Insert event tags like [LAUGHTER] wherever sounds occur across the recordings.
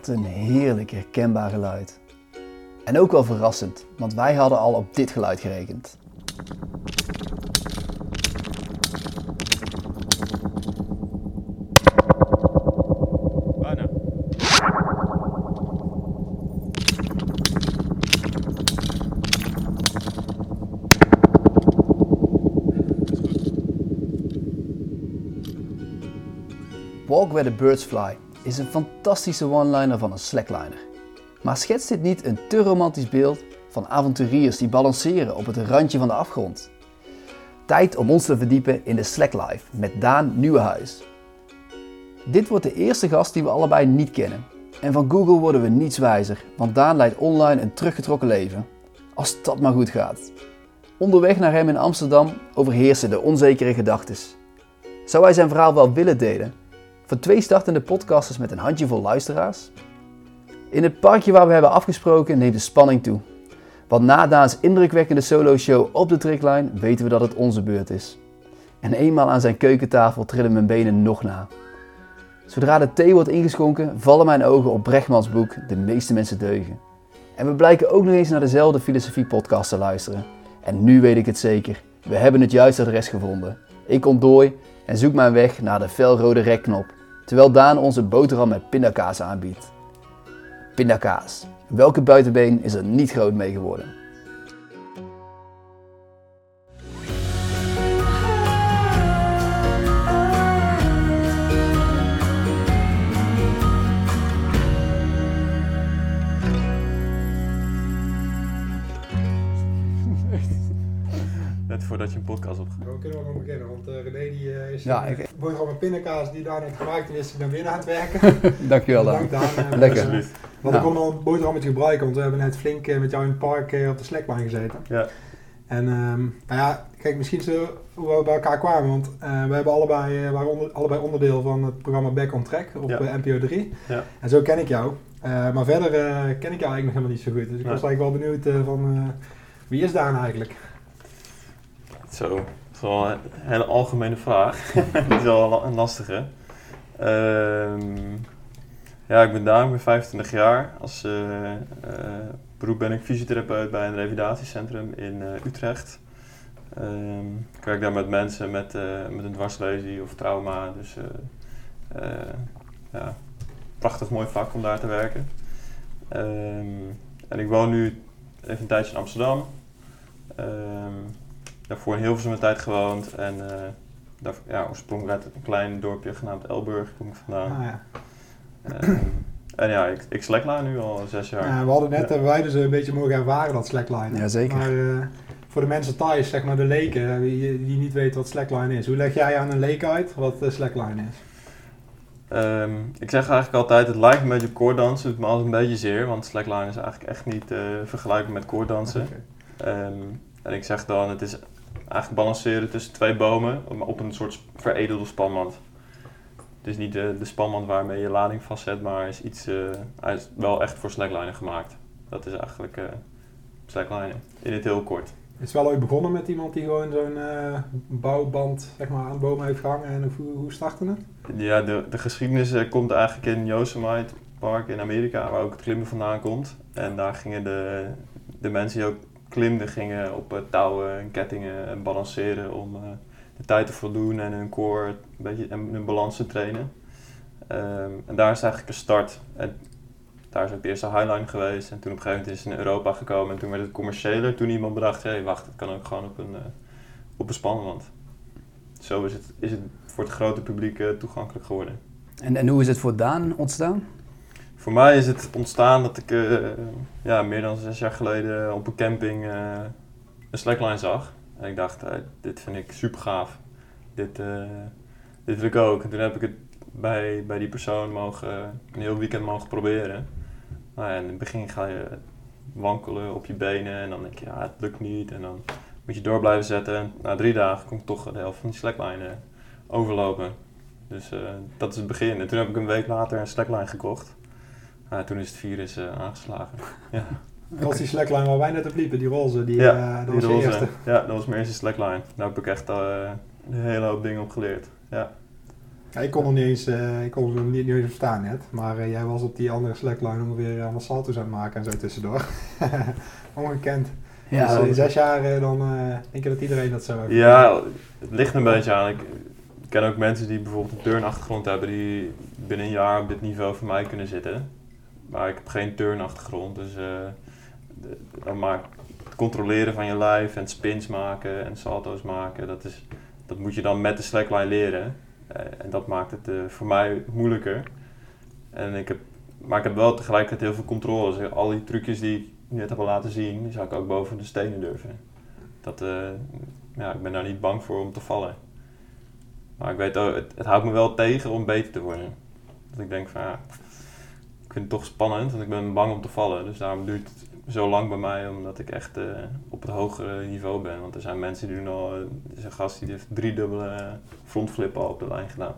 Wat een heerlijk herkenbaar geluid. En ook wel verrassend, want wij hadden al op dit geluid gerekend. Walk Where the Birds Fly is een fantastische one-liner van een slackliner. Maar schetst dit niet een te romantisch beeld van avonturiers die balanceren op het randje van de afgrond? Tijd om ons te verdiepen in de Slacklife met Daan Nieuwenhuis. Dit wordt de eerste gast die we allebei niet kennen. En van Google worden we niets wijzer, want Daan leidt online een teruggetrokken leven. Als dat maar goed gaat. Onderweg naar hem in Amsterdam overheersen de onzekere gedachten. Zou hij zijn verhaal wel willen delen? Voor twee startende podcasters met een handjevol luisteraars? In het parkje waar we hebben afgesproken neemt de spanning toe. Want na Daans indrukwekkende solo-show op de tricklijn weten we dat het onze beurt is. En eenmaal aan zijn keukentafel trillen mijn benen nog na. Zodra de thee wordt ingeschonken, vallen mijn ogen op Brechtmans boek De meeste mensen deugen. En we blijken ook nog eens naar dezelfde filosofie-podcast te luisteren. En nu weet ik het zeker. We hebben het juiste adres gevonden. Ik ontdooi en zoek mijn weg naar de felrode rekknop, terwijl Daan onze boterham met pindakaas aanbiedt. Pindakaas. Welke buitenbeen is er niet groot mee geworden? Net voordat je een podcast opgaat. We kunnen wel gewoon beginnen, want eh, René die, eh, is Ja, ja, ik- boterham met pindakaas die daar net gemaakt en is hij naar binnen aan het werken. [LAUGHS] Dankjewel Daan. Bedankt Daan. Eh, Lekker. eh. Want Ja. ik kon al een boterhammetje gebruiken, want we hebben net flink eh, met jou in het park eh, op de slackline gezeten. Ja. En ehm, nou ja, kijk, misschien zo hoe we bij elkaar kwamen, want eh, we hebben allebei, eh, waren onder- allebei onderdeel van het programma Back on Track op Ja. eh, NPO 3. Ja. En zo ken ik jou. Eh, maar verder eh, ken ik jou eigenlijk nog helemaal niet zo goed. Dus ik was eigenlijk wel benieuwd eh, van eh, wie is Daan eigenlijk? Zo, is wel een hele algemene vraag. [LAUGHS] [LAUGHS] Dat is wel een lastige. Ehm, ja, ik ben Daan, ik ben 25 jaar. Als eh, eh, beroep ben ik fysiotherapeut bij een revalidatiecentrum in eh, Utrecht. Ehm, ik werk daar met mensen met, met een dwarslesie of trauma. Dus ja, prachtig mooi vak om daar te werken. Ehm, en ik woon nu even een tijdje in Amsterdam. Daarvoor in Hilversum een tijd gewoond. En eh, daar, ja, oorspronkelijk uit een klein dorpje genaamd Elburg kom ik vandaan. Ah, ja. Ehm, en ja, ik, ik slackline nu al zes jaar. Ja, we hadden net, Ja. hebben wij dus een beetje mogen ervaren dat slackline. Jazeker. Maar eh, voor de mensen thuis, zeg maar de leken, eh, die, die niet weten wat slackline is. Hoe leg jij aan een leek uit wat eh, slackline is? Ehm, ik zeg eigenlijk altijd, het lijkt een beetje op koorddansen. Het doet me altijd een beetje zeer, want slackline is eigenlijk echt niet eh, vergelijkbaar met koorddansen. Oké. Ehm, en ik zeg dan, het is eigenlijk balanceren tussen twee bomen op een soort veredelde spanmand. Het is niet de, de spanmand waarmee je lading vastzet, maar is iets, eh, hij is wel echt voor slacklinen gemaakt. Dat is eigenlijk eh slacklinen, in het heel kort. Het is wel ooit begonnen met iemand die gewoon zo'n eh, bouwband zeg maar, aan boom heeft gehangen. En hoe, hoe startte het? Ja, de, de geschiedenis komt eigenlijk in Yosemite Park in Amerika, waar ook het klimmen vandaan komt. En daar gingen de, de mensen die ook klimden, gingen op eh, touwen en kettingen en balanceren om eh, de tijd te voldoen en hun core een beetje en hun balans te trainen. Ehm, en daar is eigenlijk de start. En daar is ook de eerste highline geweest. En toen op een gegeven moment is het in Europa gekomen. En toen werd het commerciëler. Toen iemand bedacht, hé wacht, het kan ook gewoon op een, eh, op een. Zo is het, is het voor het grote publiek toegankelijk geworden. En, en hoe is het voor Daan ontstaan? Voor mij is het ontstaan dat ik eh, ja, meer dan zes jaar geleden op een camping eh, een slackline zag. En ik dacht, eh, dit vind ik super gaaf. Dit, eh, dit wil ik ook. En toen heb ik het bij, bij die persoon mogen, een heel weekend mogen proberen. Nou ja, in het begin ga je wankelen op je benen en dan denk je, ja, het lukt niet. En dan moet je door blijven zetten. En na drie dagen kon ik toch de helft van die slackline overlopen. Dus dat is het begin. En toen heb ik een week later een slackline gekocht. Ja, toen is het virus eh, aangeslagen. [LAUGHS] Ja, Dat was die slackline waar wij net op liepen, die roze. Die, ja eh, dat die was roze. eerste. Ja, dat was mijn eerste slackline. Daar heb ik echt eh, een hele hoop dingen op geleerd. Ja. Ja, ik kon nog niet eens, eh, ik kon hem niet, niet eens verstaan net. Maar eh, jij was op die andere slackline ongeveer allemaal salto's aan het maken en zo tussendoor. [LAUGHS] Ongekend. Ja, dus in zes jaar dan eh, denk je dat iedereen dat zo heeft. Ja, het ligt een beetje aan. Ik ken ook mensen die bijvoorbeeld een turnachtergrond hebben die binnen een jaar op dit niveau voor mij kunnen zitten. Maar ik heb geen turnachtergrond, dus eh, maak, het controleren van je lijf en spins maken en salto's maken, dat, is, dat moet je dan met de slackline leren. Eh, en dat maakt het eh, voor mij moeilijker. En ik heb, maar ik heb wel tegelijkertijd heel veel controle. Al die trucjes die ik net heb laten zien, zou ik ook boven de stenen durven. Dat, ja, ik ben daar niet bang voor om te vallen. Maar ik weet het, het houdt me wel tegen om beter te worden. Dat ik denk van ja, vind het toch spannend, want ik ben bang om te vallen. Dus daarom duurt het zo lang bij mij, omdat ik echt eh, op het hogere niveau ben. Want er zijn mensen die doen al, eh, er is een gast die heeft drie dubbele frontflippen al op de lijn gedaan.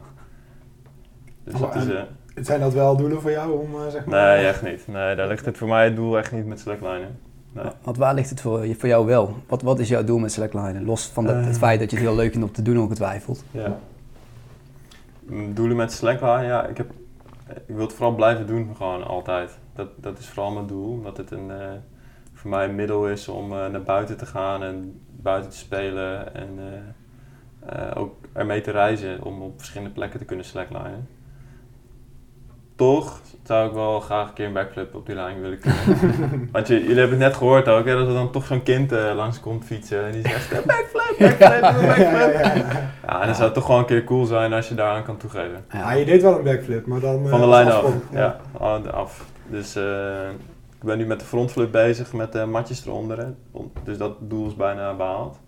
Dus dat is, eh, Zijn dat wel doelen voor jou om eh, zeg maar... nee, echt niet. Nee, daar ligt het voor mij het doel echt niet met slacklinen. Nee. Want waar ligt het voor, voor jou wel? Wat, wat is jouw doel met slacklinen? Los van dat, het feit dat je het heel leuk vindt om te doen, ongetwijfeld. Ja. Doelen met slackline, ja, ik, heb, ik wil het vooral blijven doen, gewoon altijd. Dat, dat is vooral mijn doel, omdat het een, eh, voor mij een middel is om eh, naar buiten te gaan en buiten te spelen en eh, ook ermee te reizen om op verschillende plekken te kunnen slacklinen. Toch zou ik wel graag een keer een backflip op die lijn willen kunnen. [LAUGHS] Want je, jullie hebben het net gehoord ook, hè, dat er dan toch zo'n kind eh, langs komt fietsen en die zegt eh, backflip, [LAUGHS] backflip, backflip. ja, en dan zou het toch gewoon een keer cool zijn als je daaraan kan toegeven. Ja, je deed wel een backflip, maar dan... eh, Van de als lijn af. Ja, af. Dus eh, ik ben nu met de frontflip bezig met de matjes eronder. hè. Dus dat doel is bijna behaald.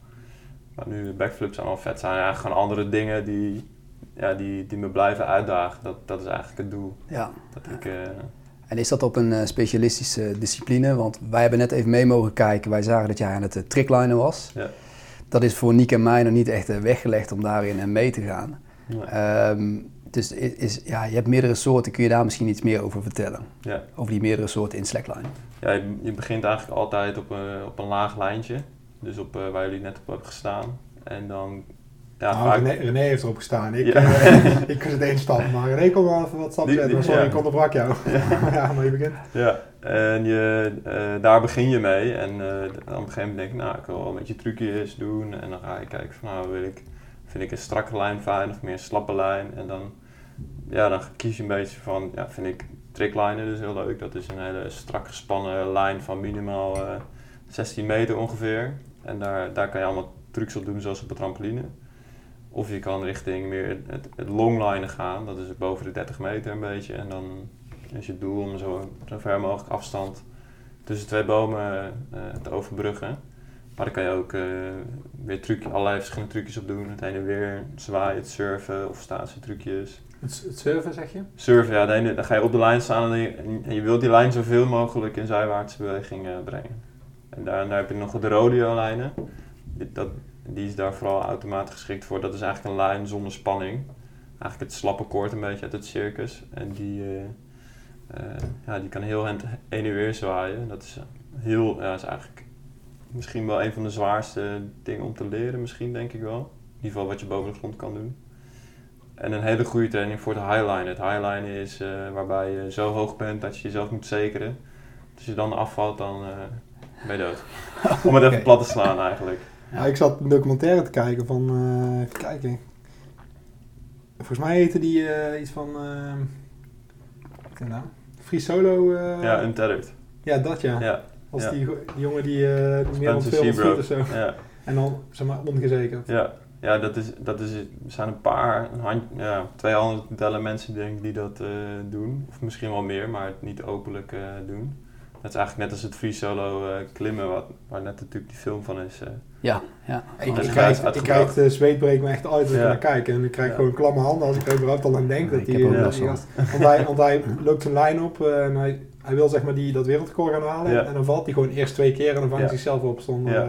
Maar nu de backflips zijn al vet. zijn eigenlijk gewoon andere dingen die, ja, die, die me blijven uitdagen. Dat, dat is eigenlijk het doel. Ja. Dat ik, eh, En is dat op een eh, specialistische discipline? Want wij hebben net even mee mogen kijken. Wij zagen dat jij aan het uh, tricklinen was. Ja. Dat is voor Nick en mij nog niet echt eh, weggelegd om daarin eh, mee te gaan. ja. Ehm, dus is, is, ja, je hebt meerdere soorten. Kun je daar misschien iets meer over vertellen? Ja. Over die meerdere soorten in slackline. Ja, je, je begint eigenlijk altijd op een, op een laag lijntje. Dus op eh, waar jullie net op hebben gestaan. En dan... Ja, Nou, vaak- René, René heeft erop gestaan. Ik, Ja. eh, [LAUGHS] ik was het één stap, maar René kon wel even wat Die- zetten. die- Maar sorry, ja. ik onderbrak jou. [LAUGHS] Ja. [LAUGHS] maar je begint. Ja, en je, eh, daar begin je mee. En eh, dan op een gegeven moment denk ik, nou, ik wil wel een beetje trucjes doen. En dan ga je kijken van, nou, wil ik, vind ik een strakke lijn fijn of meer een slappe lijn. En dan, ja, dan kies je een beetje van, ja, vind ik tricklijnen dus heel leuk. Dat is een hele strak gespannen lijn van minimaal eh 16 meter ongeveer. En daar, daar kan je allemaal trucs op doen, zoals op de trampoline. Of je kan richting meer het, het longlinen gaan, dat is boven de 30 meter een beetje. En dan is je doel om zo, zo ver mogelijk afstand tussen twee bomen eh, te overbruggen. Maar dan kan je ook eh, weer truc, allerlei verschillende trucjes op doen. Het heen en weer zwaaien, het surfen of statietrucjes. Het, het surfen, zeg je? Surfen, ja, ene, dan ga je op de lijn staan en je, en je wilt die lijn zoveel mogelijk in zijwaartse beweging eh, brengen. En daar, daar heb je nog de rodeo-lijnen. Dat, die is daar vooral automatisch geschikt voor. Dat is eigenlijk een lijn zonder spanning. Eigenlijk het slappe koord een beetje uit het circus. En die, eh, eh, ja, die kan heel heen en weer zwaaien. Dat is heel, ja, is eigenlijk misschien wel een van de zwaarste dingen om te leren, misschien denk ik wel. In ieder geval wat je boven de grond kan doen. En een hele goede training voor het highlinen. Het highlinen is eh, waarbij je zo hoog bent dat je jezelf moet zekeren. Als je dan afvalt, dan ben je dood. [LAUGHS] Om het even plat te slaan eigenlijk. Ja, ik zat een documentaire te kijken van... eh, even kijken. Volgens mij heette die eh, iets van... eh wat is nou? Free Solo... eh, Ja, untethered. ja, dat ja. Ja, Als die, die jongen die meer dan Spencer 200 voet of zo. Ja, En dan, zeg maar, ongezekerd. ja. ja dat, is, dat is, zijn een paar, een hand, ja, 200 tellen mensen denk ik die dat doen. Of misschien wel meer, maar het niet openlijk doen. Dat is eigenlijk net als het free solo eh, klimmen, wat, waar net natuurlijk die film van is. eh. Ja, ja. Ik, ik, krijg, ik krijg de zweet breekt me echt uit als ik Ja. naar kijk. En ik krijg Ja. gewoon klamme handen als ik er überhaupt al aan denk. Ja, dat ik die, heb ook eh, gast- want, hij, want hij loopt zijn lijn op en hij, hij wil zeg maar die, dat wereldrecord gaan halen. Ja. En dan valt hij gewoon eerst twee keer en dan vangt Ja. hij zichzelf op zonder... Ja.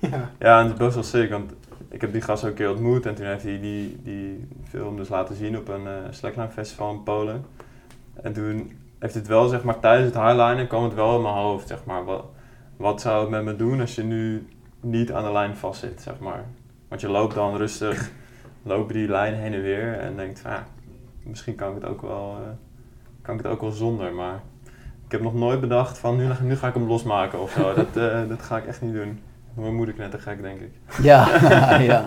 eh, [LAUGHS] ja. Ja, en het is best wel sick, want ik heb die gast ook een keer ontmoet en toen heeft hij die, die film dus laten zien op een eh slackline festival in Polen. En toen heeft het wel, zeg maar, tijdens het highlinen kwam het wel in mijn hoofd, zeg maar. Wat, wat zou het met me doen als je nu niet aan de lijn vastzit, zeg maar. Want je loopt dan rustig, [LAUGHS] loop je die lijn heen en weer en denkt misschien kan ik het ook wel, eh, kan ik het ook wel zonder. Maar ik heb nog nooit bedacht van nu, nu ga ik hem losmaken of zo. [LAUGHS] dat, eh, dat ga ik echt niet doen. Mijn moeder te gek, denk ik. Ja, [LAUGHS] ja.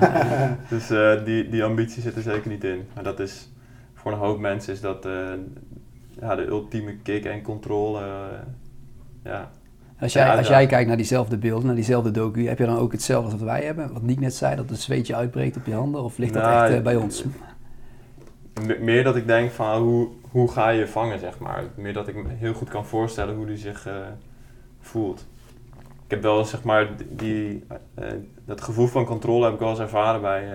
Dus eh, die, die ambitie zit er zeker niet in. Maar dat is, voor een hoop mensen is dat ja, de ultieme kick en controle. eh, ja. Als jij, Ja, als jij kijkt naar diezelfde beelden, naar diezelfde docu, heb je dan ook hetzelfde als wat wij hebben? Wat Nick net zei, dat het zweetje uitbreekt op je handen? Of ligt dat Nou, echt eh, bij ons? Me- Meer dat ik denk van hoe, hoe ga je vangen, zeg maar. Meer dat ik me heel goed kan voorstellen hoe die zich eh, voelt. Ik heb wel zeg maar die, dat gevoel van controle heb ik wel eens ervaren bij,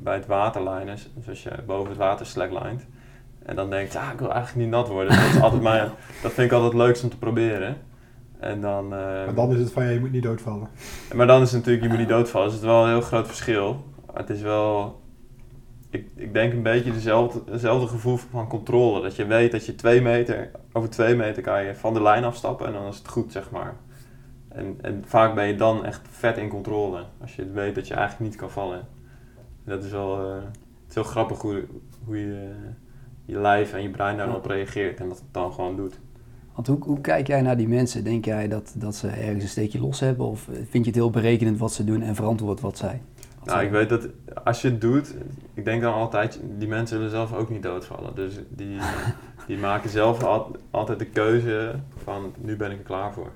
bij het waterlijnen. Dus als je boven het water slacklined. En dan denk je, ah, ik wil eigenlijk niet nat worden. Dat, is altijd [LAUGHS] mijn, dat vind ik altijd het leukst om te proberen. En dan, eh, Maar dan is het van, ja, je moet niet doodvallen. maar dan is het natuurlijk, je moet niet doodvallen. Dus het is wel een heel groot verschil. Maar het is wel, ik, ik denk een beetje dezelfde, hetzelfde gevoel van controle. Dat je weet dat je twee meter, over twee meter kan je van de lijn afstappen en dan is het goed, zeg maar. En, en vaak ben je dan echt vet in controle. Als je weet dat je eigenlijk niet kan vallen. En dat is wel, eh, het is heel grappig hoe, hoe je je lijf en je brein daarop reageert en dat het dan gewoon doet. Want hoe, hoe kijk jij naar die mensen? Denk jij dat, dat ze ergens een steekje los hebben? Of vind je het heel berekenend wat ze doen en verantwoord wat zij? wat Nou, zij- ik weet dat als je het doet, ik denk dan altijd, die mensen zullen zelf ook niet doodvallen. Dus die, [LAUGHS] die maken zelf al- altijd de keuze van, nu ben ik er klaar voor.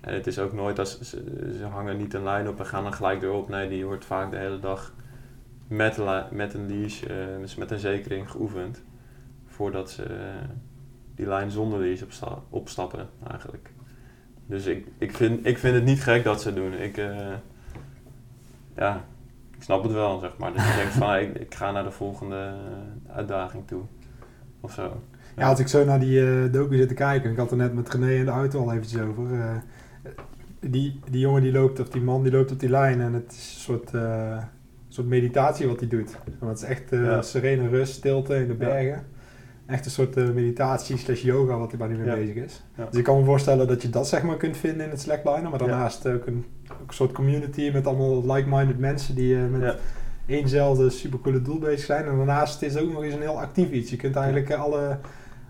En het is ook nooit, als, ze, ze hangen niet een lijn op en gaan dan gelijk erop. Nee, die wordt vaak de hele dag met, met een leash, eh, dus met een zekering geoefend. Voordat ze eh, die lijn zonder leash opsta opstappen, eigenlijk. Dus ik, ik, vind, ik vind het niet gek dat ze het doen. Ik, eh, ja, ik snap het wel, zeg maar. Dus ik denk van, [LAUGHS] ik, ik ga naar de volgende uitdaging toe. Of zo. Ja, als ik zo naar die eh docu zit te kijken, ik had er net met René in de auto al eventjes over. die, die jongen die loopt, of die man die loopt op die lijn en het is een soort, soort meditatie wat hij doet. Want het is echt Ja. serene rust, stilte in de bergen. Echt een soort eh, meditatie slash yoga wat hij bij nu mee Ja. bezig is. Ja. Dus ik kan me voorstellen dat je dat zeg maar kunt vinden in het Slackliner, maar daarnaast ook een, ook een soort community met allemaal like-minded mensen die eh, met Ja. éénzelfde supercoole doel bezig zijn. En daarnaast is het ook nog eens een heel actief iets. Je kunt eigenlijk eh, alle,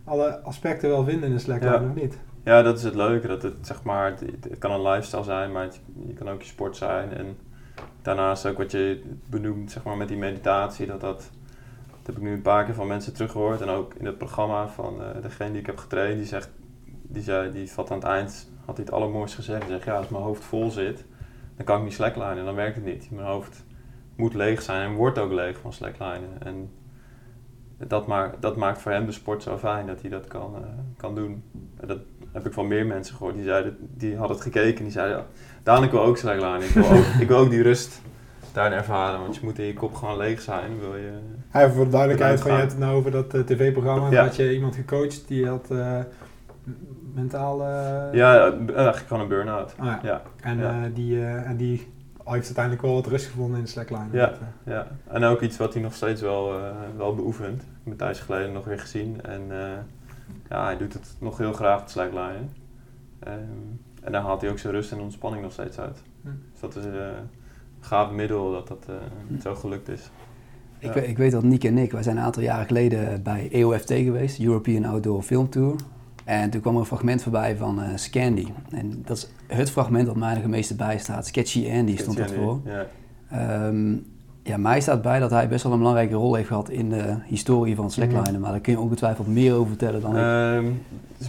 alle aspecten wel vinden in een Slackline, Ja. of niet? Ja, dat is het leuke. Dat het, zeg maar, het, het kan een lifestyle zijn, maar het, je kan ook je sport zijn. En daarnaast ook wat je benoemt zeg maar, met die meditatie. Dat, dat, dat heb ik nu een paar keer van mensen teruggehoord. En ook in het programma van eh, degene die ik heb getraind. Die, zegt, die, zei, die had aan het eind had hij het allermooiste gezegd. Hij zegt, ja, als mijn hoofd vol zit, dan kan ik niet slacklinen. Dan werkt het niet. Mijn hoofd moet leeg zijn en wordt ook leeg van slacklinen. En dat, maakt dat maakt voor hem de sport zo fijn dat hij dat kan, eh, kan doen. En dat heb ik van meer mensen gehoord. Die, zeiden, die hadden het gekeken en die zeiden... Ja, ik wil ook slackline. Ik wil ook, ik wil ook die rust daarin ervaren. Want je moet in je kop gewoon leeg zijn. Wil je, Ja, voor de duidelijkheid, van, je hebt het nou over dat eh, tv-programma. Ja. Had je iemand gecoacht die had eh, mentaal... eh, ja, eigenlijk gewoon een burn-out. ah, ja. Ja, En, die, en die heeft uiteindelijk wel wat rust gevonden in de Slackline. Ja. Ja. En ook iets wat hij nog steeds wel, wel beoefent. Ik heb thuis geleden nog weer gezien. En ja, hij doet het nog heel graag, het slackline. Ehm, en daar haalt hij ook zijn rust en ontspanning nog steeds uit. Hm. Dus dat is gaaf middel dat dat eh, zo gelukt is. Ik, Ja. weet- ik weet dat Nick en ik, wij zijn een aantal jaren geleden bij EOFT geweest, European Outdoor Film Tour. En toen kwam er een fragment voorbij van eh, Scandy. En dat is het fragment dat mij nog het meeste bijstaat. Sketchy Andy stond dat voor. Ja. Ehm, ja, mij staat bij dat hij best wel een belangrijke rol heeft gehad in de historie van slacklinen. Mhm. Maar daar kun je ongetwijfeld meer over vertellen dan ik. Ehm,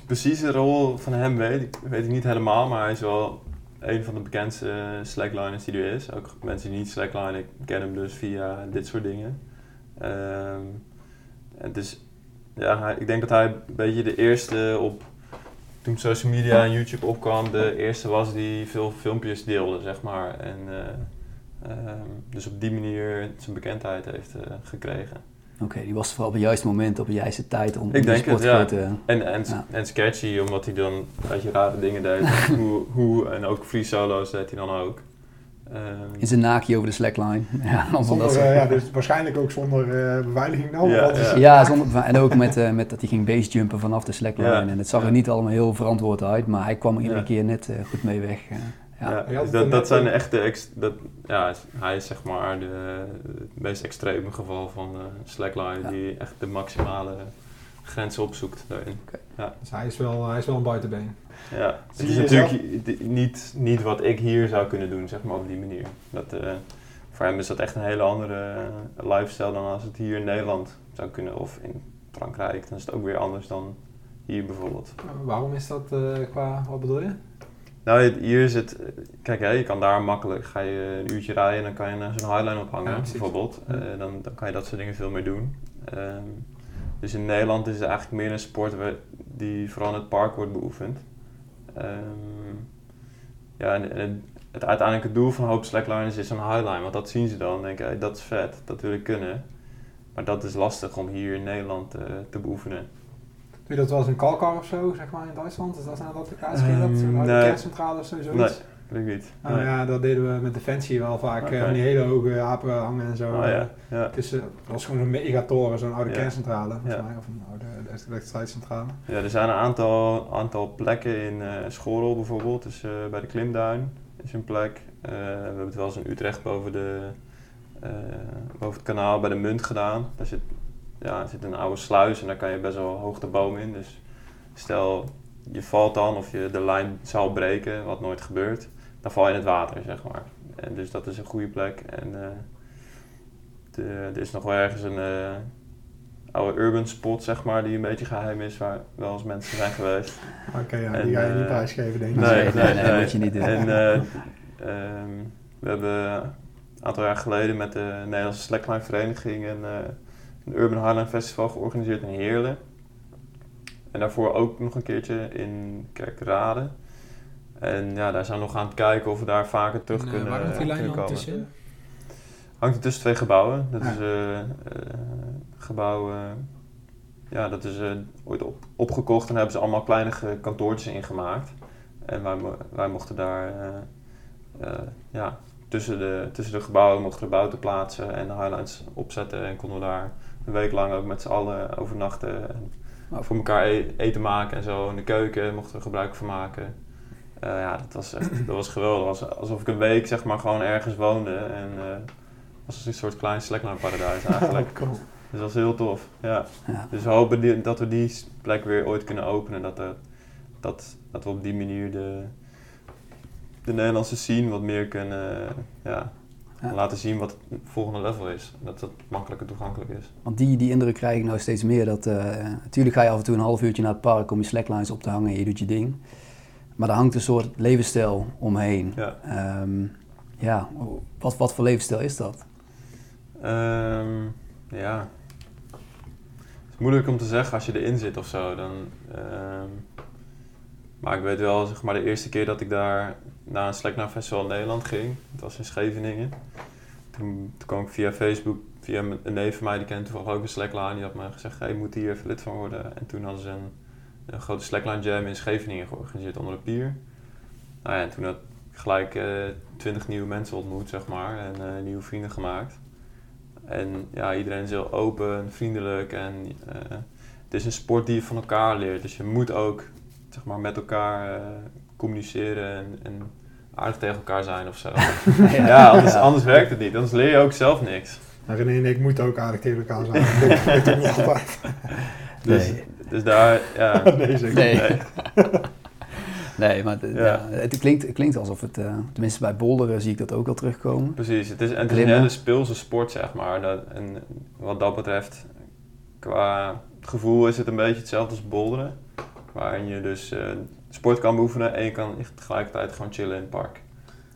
precies de rol van hem weet ik, weet ik niet helemaal, maar hij is wel een van de bekendste eh, slackliners die er is. Ook mensen die niet slacklinen kennen hem dus via dit soort dingen. Ehm, dus ja, ik denk dat hij een beetje de eerste op, toen social media en YouTube opkwam, de eerste was die veel filmpjes deelde, zeg maar. En eh, ehm, dus op die manier zijn bekendheid heeft eh, gekregen. Oké, die was vooral op het juiste moment, op de juiste tijd om, Ik die denk sport het, ja. te... En, en, Ja. en sketchy, omdat hij dan beetje rare dingen deed. [LAUGHS] hoe, hoe, en ook free solo's deed hij dan ook. Ehm, In zijn naakje over de slackline. [LAUGHS] Ja, Zonder, dat eh, ja, dus waarschijnlijk ook zonder eh, beveiliging dan. Ja, het ja. Ja, zonder, en ook met, eh, met dat hij ging basejumpen vanaf de slackline. Ja. En het zag er Ja. niet allemaal heel verantwoord uit, maar hij kwam er iedere Ja. keer net eh, goed mee weg. Ja. Ja, dus dat, zijn de over. echte... Ex, dat, ja, hij is zeg maar de, het meest extreme geval van eh slackline Ja. die echt de maximale grens opzoekt daarin. Dus hij is wel, hij is wel een buitenbeen. Ja, Zie het is natuurlijk niet, niet wat ik hier zou kunnen doen, zeg maar, op die manier. Dat, eh, voor hem is dat echt een hele andere eh, lifestyle dan als het hier in Nederland zou kunnen. Of in Frankrijk, dan is het ook weer anders dan hier bijvoorbeeld. Waarom is dat eh, qua, wat bedoel je? Nou, hier is het... Kijk, hè, je kan daar makkelijk... Ga je een uurtje rijden en dan kan je zo'n highline ophangen, Ja, bijvoorbeeld. Eh, dan, dan kan je dat soort dingen veel meer doen. Ehm, dus in Nederland is het eigenlijk meer een sport die vooral in het park wordt beoefend. Ehm, ja, en, en het, het uiteindelijke doel van een hoop slackliners is een highline. Want dat zien ze dan en denken, hey, dat is vet, dat wil ik kunnen. Maar dat is lastig om hier in Nederland eh, te beoefenen. Doe je dat wel eens in Kalkar of zo, zeg maar, in Duitsland? Is dat een? Ken je dat? Ehm, Zo'n nee. kerncentrale of zo, zoiets? Nee, weet ik niet. Nou ja, dat deden we met Defensie wel vaak. Eh, van die hele hoge apen hangen en zo. Oh, eh, ja. Ja. tussen, dat was gewoon een megatoren, zo'n oude Ja. kerncentrale, volgens Ja. mij. Of een oude elektriciteitscentrale. Ja, er zijn een aantal, aantal plekken in eh Schorrel bijvoorbeeld, dus eh, bij de Klimduin is een plek. Eh, we hebben het wel eens in Utrecht boven, de, eh, boven het kanaal bij de Munt gedaan. Daar zit, ja, er zit een oude sluis en daar kan je best wel hoog de boom in. Dus stel je valt dan of je de lijn zou breken, wat nooit gebeurt, dan val je in het water, zeg maar. En dus dat is een goede plek. En eh, de- er is nog wel ergens een eh, oude urban spot, zeg maar, die een beetje geheim is, waar wel eens mensen zijn geweest. [LAUGHS] Oké, ja, En, die ga je niet eh, prijsgeven, denk ik. Nee, nee, nee, moet je niet doen. En eh, ehm, we hebben een aantal jaar geleden met de Nederlandse Slackline Vereniging een, eh, een Urban Highline Festival georganiseerd in Heerlen. En daarvoor ook nog een keertje in Kerkrade. En ja, daar zijn we nog aan het kijken of we daar vaker terug En, eh, kunnen, waar die lijn kunnen dan komen. tussen? Hangt er tussen twee gebouwen. Dat Ja. is eh eh, gebouw, eh, ja, dat is eh, ooit op, opgekocht en hebben ze allemaal kleine kantoortjes ingemaakt. En wij, wij mochten daar, eh, eh, ja, tussen de, tussen de gebouwen mochten we bouten plaatsen en de highlights opzetten. En konden we daar een week lang ook met z'n allen overnachten. En Oh. voor elkaar e- eten maken en zo. In de keuken mochten we gebruik van maken. Eh, ja, dat was echt, dat was geweldig. Was alsof ik een week zeg maar gewoon ergens woonde. En eh, het was een soort klein paradijs [LAUGHS] eigenlijk. Oh, cool. Dus dat was heel tof, ja. Ja. Dus we hopen die- dat we die plek weer ooit kunnen openen. Dat, er- dat, dat we op die manier de, de Nederlandse scene wat meer kunnen eh, ja, Laten zien wat het volgende level is. Dat het makkelijker toegankelijk is. Want die, die indruk krijg ik nou steeds meer. Dat, eh, natuurlijk ga je af en toe een half uurtje naar het park om je slacklines op te hangen en je doet je ding. Maar er hangt een soort levensstijl omheen. Ja. Ehm, ja, wat, wat voor levensstijl is dat? Ehm, ja. Het is moeilijk om te zeggen als je erin zit of zo. Dan, ehm, maar ik weet wel, zeg maar, de eerste keer dat ik daar naar een Slackline Festival in Nederland ging, het was in Scheveningen. Toen, toen kwam ik via Facebook, via een neef van mij, die kende toevallig ook een Slackline, die had me gezegd, hey, moet hier even lid van worden. En toen hadden ze een, grote Slackline Jam in Scheveningen georganiseerd onder een pier. Nou ja, en toen had ik gelijk twintig nieuwe mensen ontmoet, zeg maar, en eh, nieuwe vrienden gemaakt. En ja, iedereen is heel open, vriendelijk en eh, het is een sport die je van elkaar leert. Dus je moet ook zeg maar, met elkaar eh, communiceren en, en aardig tegen elkaar zijn of zo. [LAUGHS] ja, anders, anders werkt het niet. Anders leer je ook zelf niks. Nou, René en ik moeten ook aardig tegen elkaar zijn. [LAUGHS] dat niet altijd. [LAUGHS] Dus, Nee. dus daar, ja. nee, zeker Nee. niet. Nee. Nee, maar het, Ja. ja, het, klinkt, het klinkt alsof het, eh, tenminste bij boulderen zie ik dat ook al terugkomen. Precies, het is, en het is een hele speelse sport, zeg maar. Dat, en wat dat betreft, qua gevoel is het een beetje hetzelfde als boulderen. Waarin je dus eh, sport kan beoefenen en je kan tegelijkertijd gewoon chillen in het park.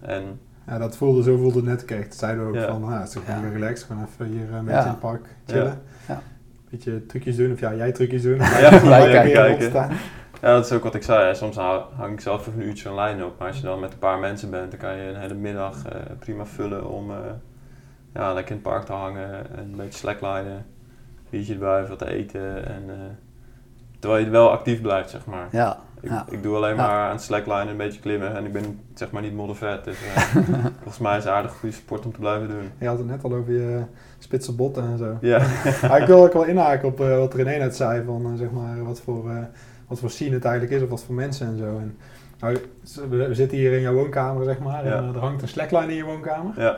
En Ja, dat voelde, zo voelde het net. Dat zeiden we ook Ja. van, ah, het is toch Ja. gewoon relaxed. Gewoon even hier uh, met Ja. in het park chillen. Ja. Beetje trucjes doen, of ja, jij trucjes doen. [LAUGHS] Ja, wij [LAUGHS] kijken. ja, dat is ook wat ik zei. hè. Soms hang ik zelf even een uurtje online op. Maar als je dan met een paar mensen bent, dan kan je een hele middag eh, prima vullen om eh, ja, lekker in het park te hangen. En een beetje slacklinen, biertje erbij, wat te eten. En, eh, terwijl je wel actief blijft, zeg maar. Ja, Ik, ja. ik doe alleen Ja. maar aan het slackline een beetje klimmen en ik ben zeg maar niet moddervet. Dus eh, [LAUGHS] volgens mij is het aardig goede sport om te blijven doen. Je had het net al over je spitse botten en zo. Ja, [LAUGHS] Maar ik wil ook wel inhaken op eh, wat René net zei, van eh, zeg maar, wat voor, wat voor scene het eigenlijk is of wat voor mensen en zo. En, nou, we, we zitten hier in jouw woonkamer, zeg maar, Ja. en er hangt een slackline in je woonkamer. Ja,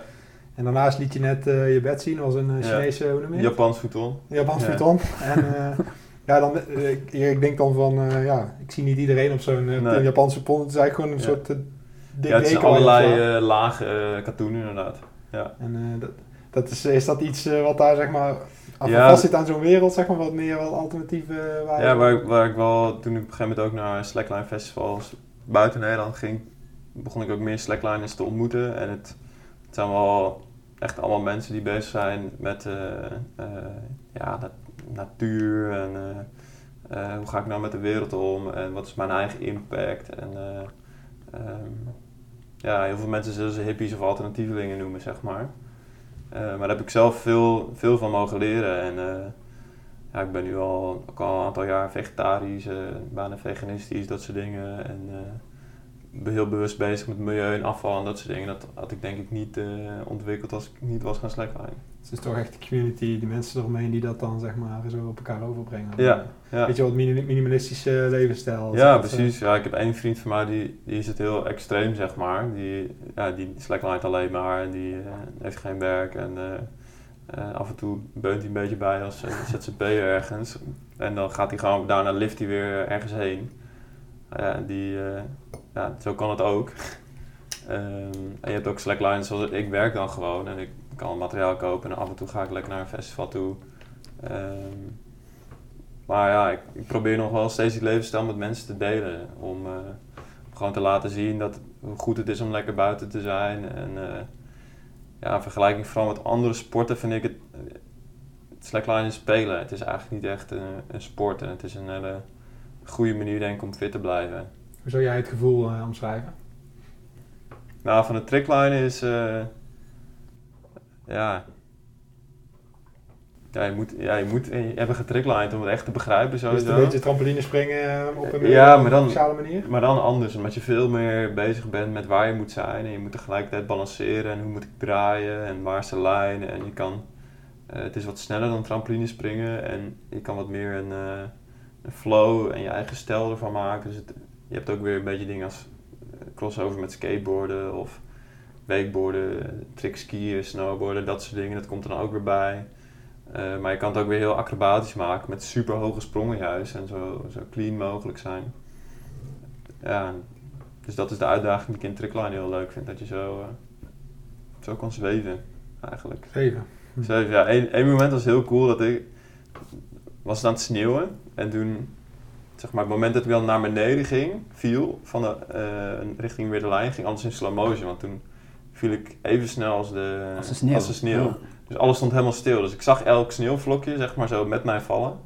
En daarnaast liet je net eh, je bed zien, was een eh, Ja. Chinese, hoe noem je het? Japans futon. Japans Ja. futon. [LAUGHS] En eh, ja, dan, eh, ik, ik denk dan van, eh, ja, ik zie niet iedereen op zo'n eh, Nee. Japanse futon. Het is eigenlijk gewoon een Ja. soort uh, dik Ja, het zijn allerlei katoen inderdaad. Ja. En dat, dat is, is dat iets wat daar zeg maar Ja. vast zit aan zo'n wereld, zeg maar, wat meer wat alternatieve waar Ja, waar ik, waar ik wel, toen ik op een gegeven moment ook naar slackline festivals buiten Nederland ging, begon ik ook meer slackliners te ontmoeten. En het, het zijn wel echt allemaal mensen die bezig zijn met ja, nat- natuur en eh, eh, hoe ga ik nou met de wereld om en wat is mijn eigen impact. En, eh, ehm, ja, heel veel mensen zullen ze hippies of alternatievelingen noemen, zeg maar. Maar daar heb ik zelf veel, veel van mogen leren. En, ja, ik ben nu al, al een aantal jaar vegetarisch, bijna veganistisch, dat soort dingen. En heel bewust bezig met milieu en afval en dat soort dingen. Dat had ik denk ik niet eh, ontwikkeld als ik niet was gaan slackline. Het is toch echt de community, die mensen eromheen die dat dan zeg maar zo op elkaar overbrengen. Ja, ja. Weet je wat, mini- minimalistische levensstijl. Ja, precies. Ja, ik heb één vriend van mij, die, die is het heel extreem, zeg maar. Die, ja, die slacklined alleen maar en die eh, heeft geen werk. En eh, af en toe beunt hij een beetje bij als [LAUGHS] uh, ZZP'er ergens. En dan gaat hij gewoon, daarna lift hij weer ergens heen. Ja, die, zo kan het ook. [LAUGHS] Ehm, je hebt ook slackliners zoals ik werk dan gewoon en ik kan materiaal kopen en af en toe ga ik lekker naar een festival toe. Ehm, maar ja, ik, ik probeer nog wel steeds die levensstijl met mensen te delen. Om eh, gewoon te laten zien dat, hoe goed het is om lekker buiten te zijn. En eh, ja, in vergelijking vooral met andere sporten vind ik het, het slackline spelen. Het is eigenlijk niet echt een, een sport en het is een hele goede manier denk ik om fit te blijven. Hoe zou jij het gevoel uh, omschrijven? Nou, van de trickline is... Uh, ja... Ja, je moet, ja, je moet je hebben getricklined om het echt te begrijpen sowieso. Dus een beetje trampoline springen op een ja, maar dan, speciale manier? Maar dan anders, omdat je veel meer bezig bent met waar je moet zijn. En je moet tegelijkertijd balanceren en hoe moet ik draaien en waar is de lijn. En je kan... Uh, het is wat sneller dan trampoline springen en je kan wat meer een, uh, een flow en je eigen stijl ervan maken. Dus het, je hebt ook weer een beetje dingen als crossover met skateboarden of wakeboarden, trickskiën, snowboarden, dat soort dingen. Dat komt er dan ook weer bij. Uh, maar je kan het ook weer heel acrobatisch maken met super hoge sprongen juist en zo, zo clean mogelijk zijn. Ja, dus dat is de uitdaging die ik in trickline heel leuk vind, dat je zo, uh, zo kan zweven eigenlijk. Zweven? Zweven, ja. Eén moment was heel cool dat ik was aan het sneeuwen en toen zeg maar, het moment dat ik dan naar beneden ging, viel, van de, uh, richting weer de lijn, ging alles in slow motion. Want toen viel ik even snel als de, als de sneeuw. Als de sneeuw. Ja. Dus alles stond helemaal stil. Dus ik zag elk sneeuwvlokje, zeg maar, zo met mij vallen.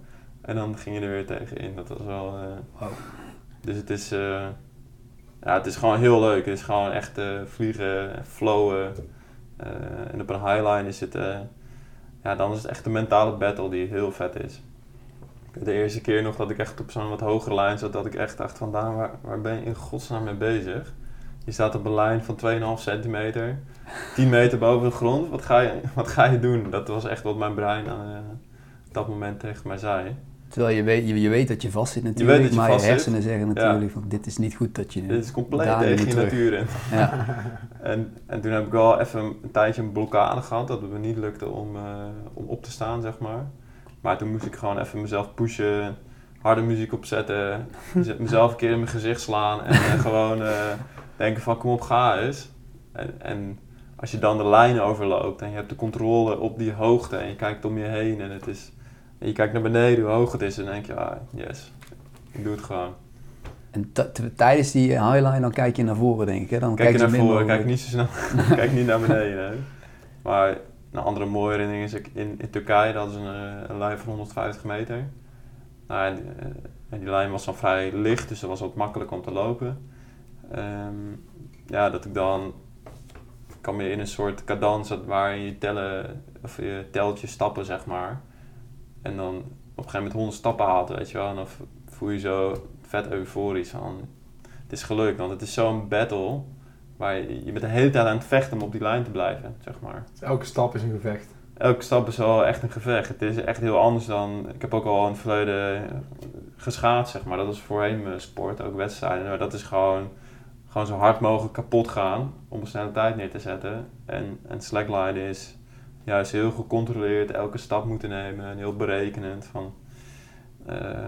En dan ging je er weer tegenin. Dat was wel... Uh, wow. Dus het is... Uh, ja, het is gewoon heel leuk. Het is gewoon echt vliegen, flowen. en op een highline is het... ja, dan is het echt een mentale battle die heel vet is de eerste keer nog dat ik echt op zo'n wat hogere lijn zat, dat ik echt dacht van Daan, waar, waar ben je in godsnaam mee bezig? Je staat op een lijn van 2,5 centimeter, 10 meter boven de grond, wat ga, je, wat ga je doen? Dat was echt wat mijn brein aan uh, dat moment tegen mij zei. Terwijl je weet, je, je weet dat je vast zit natuurlijk, je weet dat je maar je hersenen zit. zeggen natuurlijk ja. van dit is niet goed dat je Dit is compleet tegen je natuur in. Ja. [LAUGHS] [LAUGHS] en, en toen heb ik wel even een tijdje een blokkade gehad, dat het me niet lukte om, uh, om op te staan, zeg maar. Maar toen moest ik gewoon even mezelf pushen, harde muziek opzetten, [LAUGHS] mezelf een keer in mijn gezicht slaan en uh, gewoon uh, denken van kom op, ga eens. En, en, als je dan de lijn overloopt en je hebt de controle op die hoogte en je kijkt om je heen en het is, en je kijkt naar beneden hoe hoog het is en dan denk je, ah yes, ik doe het gewoon. En tijdens die highline dan kijk je naar voren denk ik, hè? Dan kijk, kijk je naar voren, kijk niet zo snel, [LAUGHS] kijk niet naar beneden. Hè? Maar een andere mooie herinnering is, in, in Turkije, dat is een, een lijn van 150 meter. Nou, en, en, die lijn was dan vrij licht, dus dat was wat makkelijk om te lopen. Um, ja, dat ik dan kwam je in een soort cadans waar je tellen, of je telt je stappen, zeg maar. En dan op een gegeven moment 100 stappen haalt, weet je wel. En dan voel je zo vet euforisch van, het is gelukt, want het is zo'n battle waar je, je bent de hele tijd aan het vechten om op die lijn te blijven, zeg maar. Elke stap is een gevecht. Elke stap is wel echt een gevecht. Het is echt heel anders dan... Ik heb ook al in het verleden geschaad, zeg maar. Dat was voorheen mijn sport, ook wedstrijden. Maar dat is gewoon, gewoon zo hard mogelijk kapot gaan om een snelle tijd neer te zetten. En, en slackline is juist heel gecontroleerd elke stap moeten nemen en heel berekenend. Van, eh,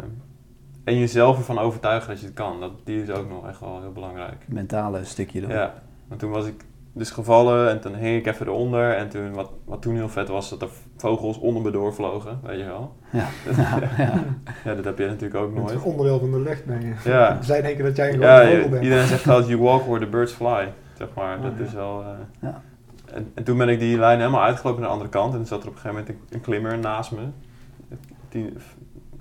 en jezelf ervan overtuigen dat je het kan. Dat, die is ook nog echt wel heel belangrijk. Mentale stukje dan. Ja, want toen was ik dus gevallen en toen hing ik even eronder. En toen, wat, wat toen heel vet was, dat er vogels onder me doorvlogen, weet je wel. Ja. [LAUGHS] ja. Ja, dat heb je natuurlijk ook Het is nooit. een onderdeel van de lucht ben je. Ja. [LAUGHS] Zij denken dat jij een Ja, vogel bent. iedereen zegt [LAUGHS] altijd, you walk where the birds fly. Zeg maar, Oh, dat ja. is wel... eh, Ja. en, en toen ben ik die lijn helemaal uitgelopen naar de andere kant. En toen zat er op een gegeven moment een, een klimmer naast me. Tien, f-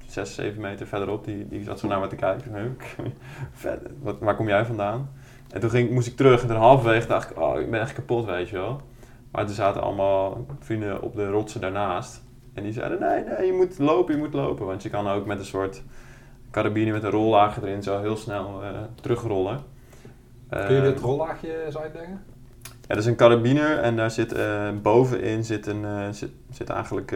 zes, zeven meter verderop. Die, die zat zo naar me te kijken. Van, "Huh, Vet, wat, waar kom jij vandaan? En toen ging, moest ik terug. En toen halverwege dacht ik, oh, ik ben echt kapot, weet je wel. Maar er zaten allemaal vrienden op de rotsen daarnaast. En die zeiden, nee, nee, je moet lopen, je moet lopen. Want je kan ook met een soort carabine met een rollager erin zo heel snel eh, terugrollen. Kun je Eh, dit rollaagje eens uitleggen? ja, dat is een carabiner en daar zit eh, bovenin zit, een, zit, zit eigenlijk...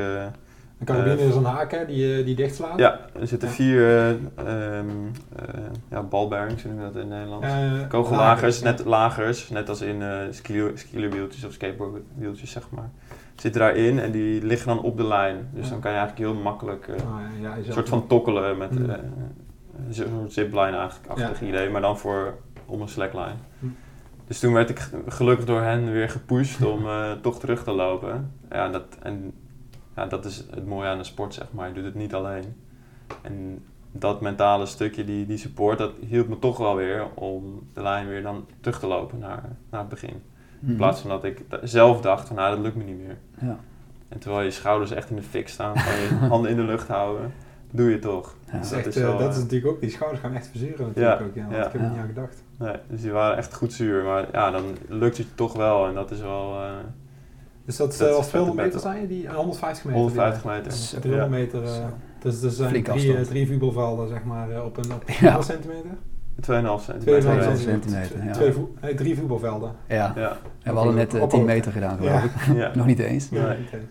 eh, Een carabine Eh, is een haak hè, die, je- die dichtslaat. ja, er zitten vier eh eh, ja, balbearings, hoe noem je dat in het Nederlands? Eh, Kogellagers, lagers, net lagers, net als in eh ski- skielerwieltjes of skateboardwieltjes, zeg maar. Zitten daarin en die liggen dan op de lijn. Dus Ja. dan kan je eigenlijk heel makkelijk eh, Ah, ja, een soort van tokkelen met eh, een soort zipline eigenlijk, achtig Ja. idee, maar dan voor om een slackline. Hmm. Dus toen werd ik gelukkig door hen weer gepusht om eh, toch terug te lopen. Ja, dat, en ja, dat is het mooie aan de sport, zeg maar. Je doet het niet alleen. En dat mentale stukje, die, die support, dat hielp me toch wel weer om de lijn weer dan terug te lopen naar, naar het begin. Mhm. In plaats van dat ik d- zelf dacht van, nou, dat lukt me niet meer. Ja. En terwijl je schouders echt in de fik staan, kan je [LAUGHS] handen in de lucht houden, doe je toch. Ja. Dat is, dat echt, is eh, wel, dat is eh, natuurlijk ook, die schouders gaan echt verzuren natuurlijk Ja, ook. Ja, want ja. ik heb er Ja. niet aan gedacht. Nee, dus die waren echt goed zuur. Maar ja, dan lukt het je toch wel. En dat is wel eh, Dus dat, Dat eh, is was 200 vet meter te zijn die? 150 meter? 150 die, eh, meter. Zo. 300 Ja. meter. eh, Zo. dus er zijn drie, drie voetbalvelden zeg maar op een op centimeter? 2,5 centimeter. 2,5 2,5 centimeter. centimeter, ja. Twee nee, drie voetbalvelden. Ja. Ja, En we hadden net Op- 10 op- meter gedaan, geloof Ja. ik. ja. [LAUGHS] Nog niet eens. Nee.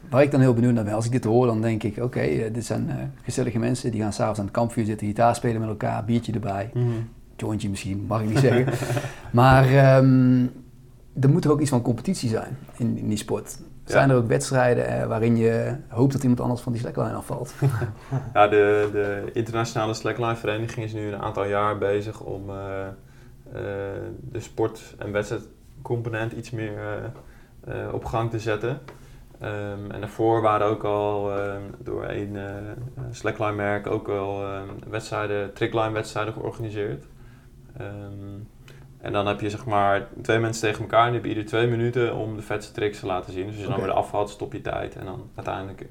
Waar ik dan heel benieuwd naar ben, als ik dit hoor, dan denk ik, oké, dit zijn eh, gezellige mensen. Die gaan s'avonds aan het kampvuur zitten, gitaar spelen met elkaar, biertje erbij. Mhm. Jointje misschien, mag ik niet zeggen. [LAUGHS] Maar ehm, er moet er ook iets van competitie zijn in, in die sport. Zijn Ja. er ook wedstrijden eh, waarin je hoopt dat iemand anders van die slackline afvalt? [LAUGHS] Ja, de, de internationale slackline vereniging is nu een aantal jaar bezig om eh, eh, de sport- en wedstrijdcomponent iets meer eh, eh, op gang te zetten. Ehm, en daarvoor waren ook al ehm, door een eh, slackline merk ook al ehm, wedstrijden, trickline wedstrijden georganiseerd. Ehm, en dan heb je zeg maar twee mensen tegen elkaar en die hebben ieder twee minuten om de vetste tricks te laten zien. Dus als je dan weer afvalt, stop je tijd en dan uiteindelijk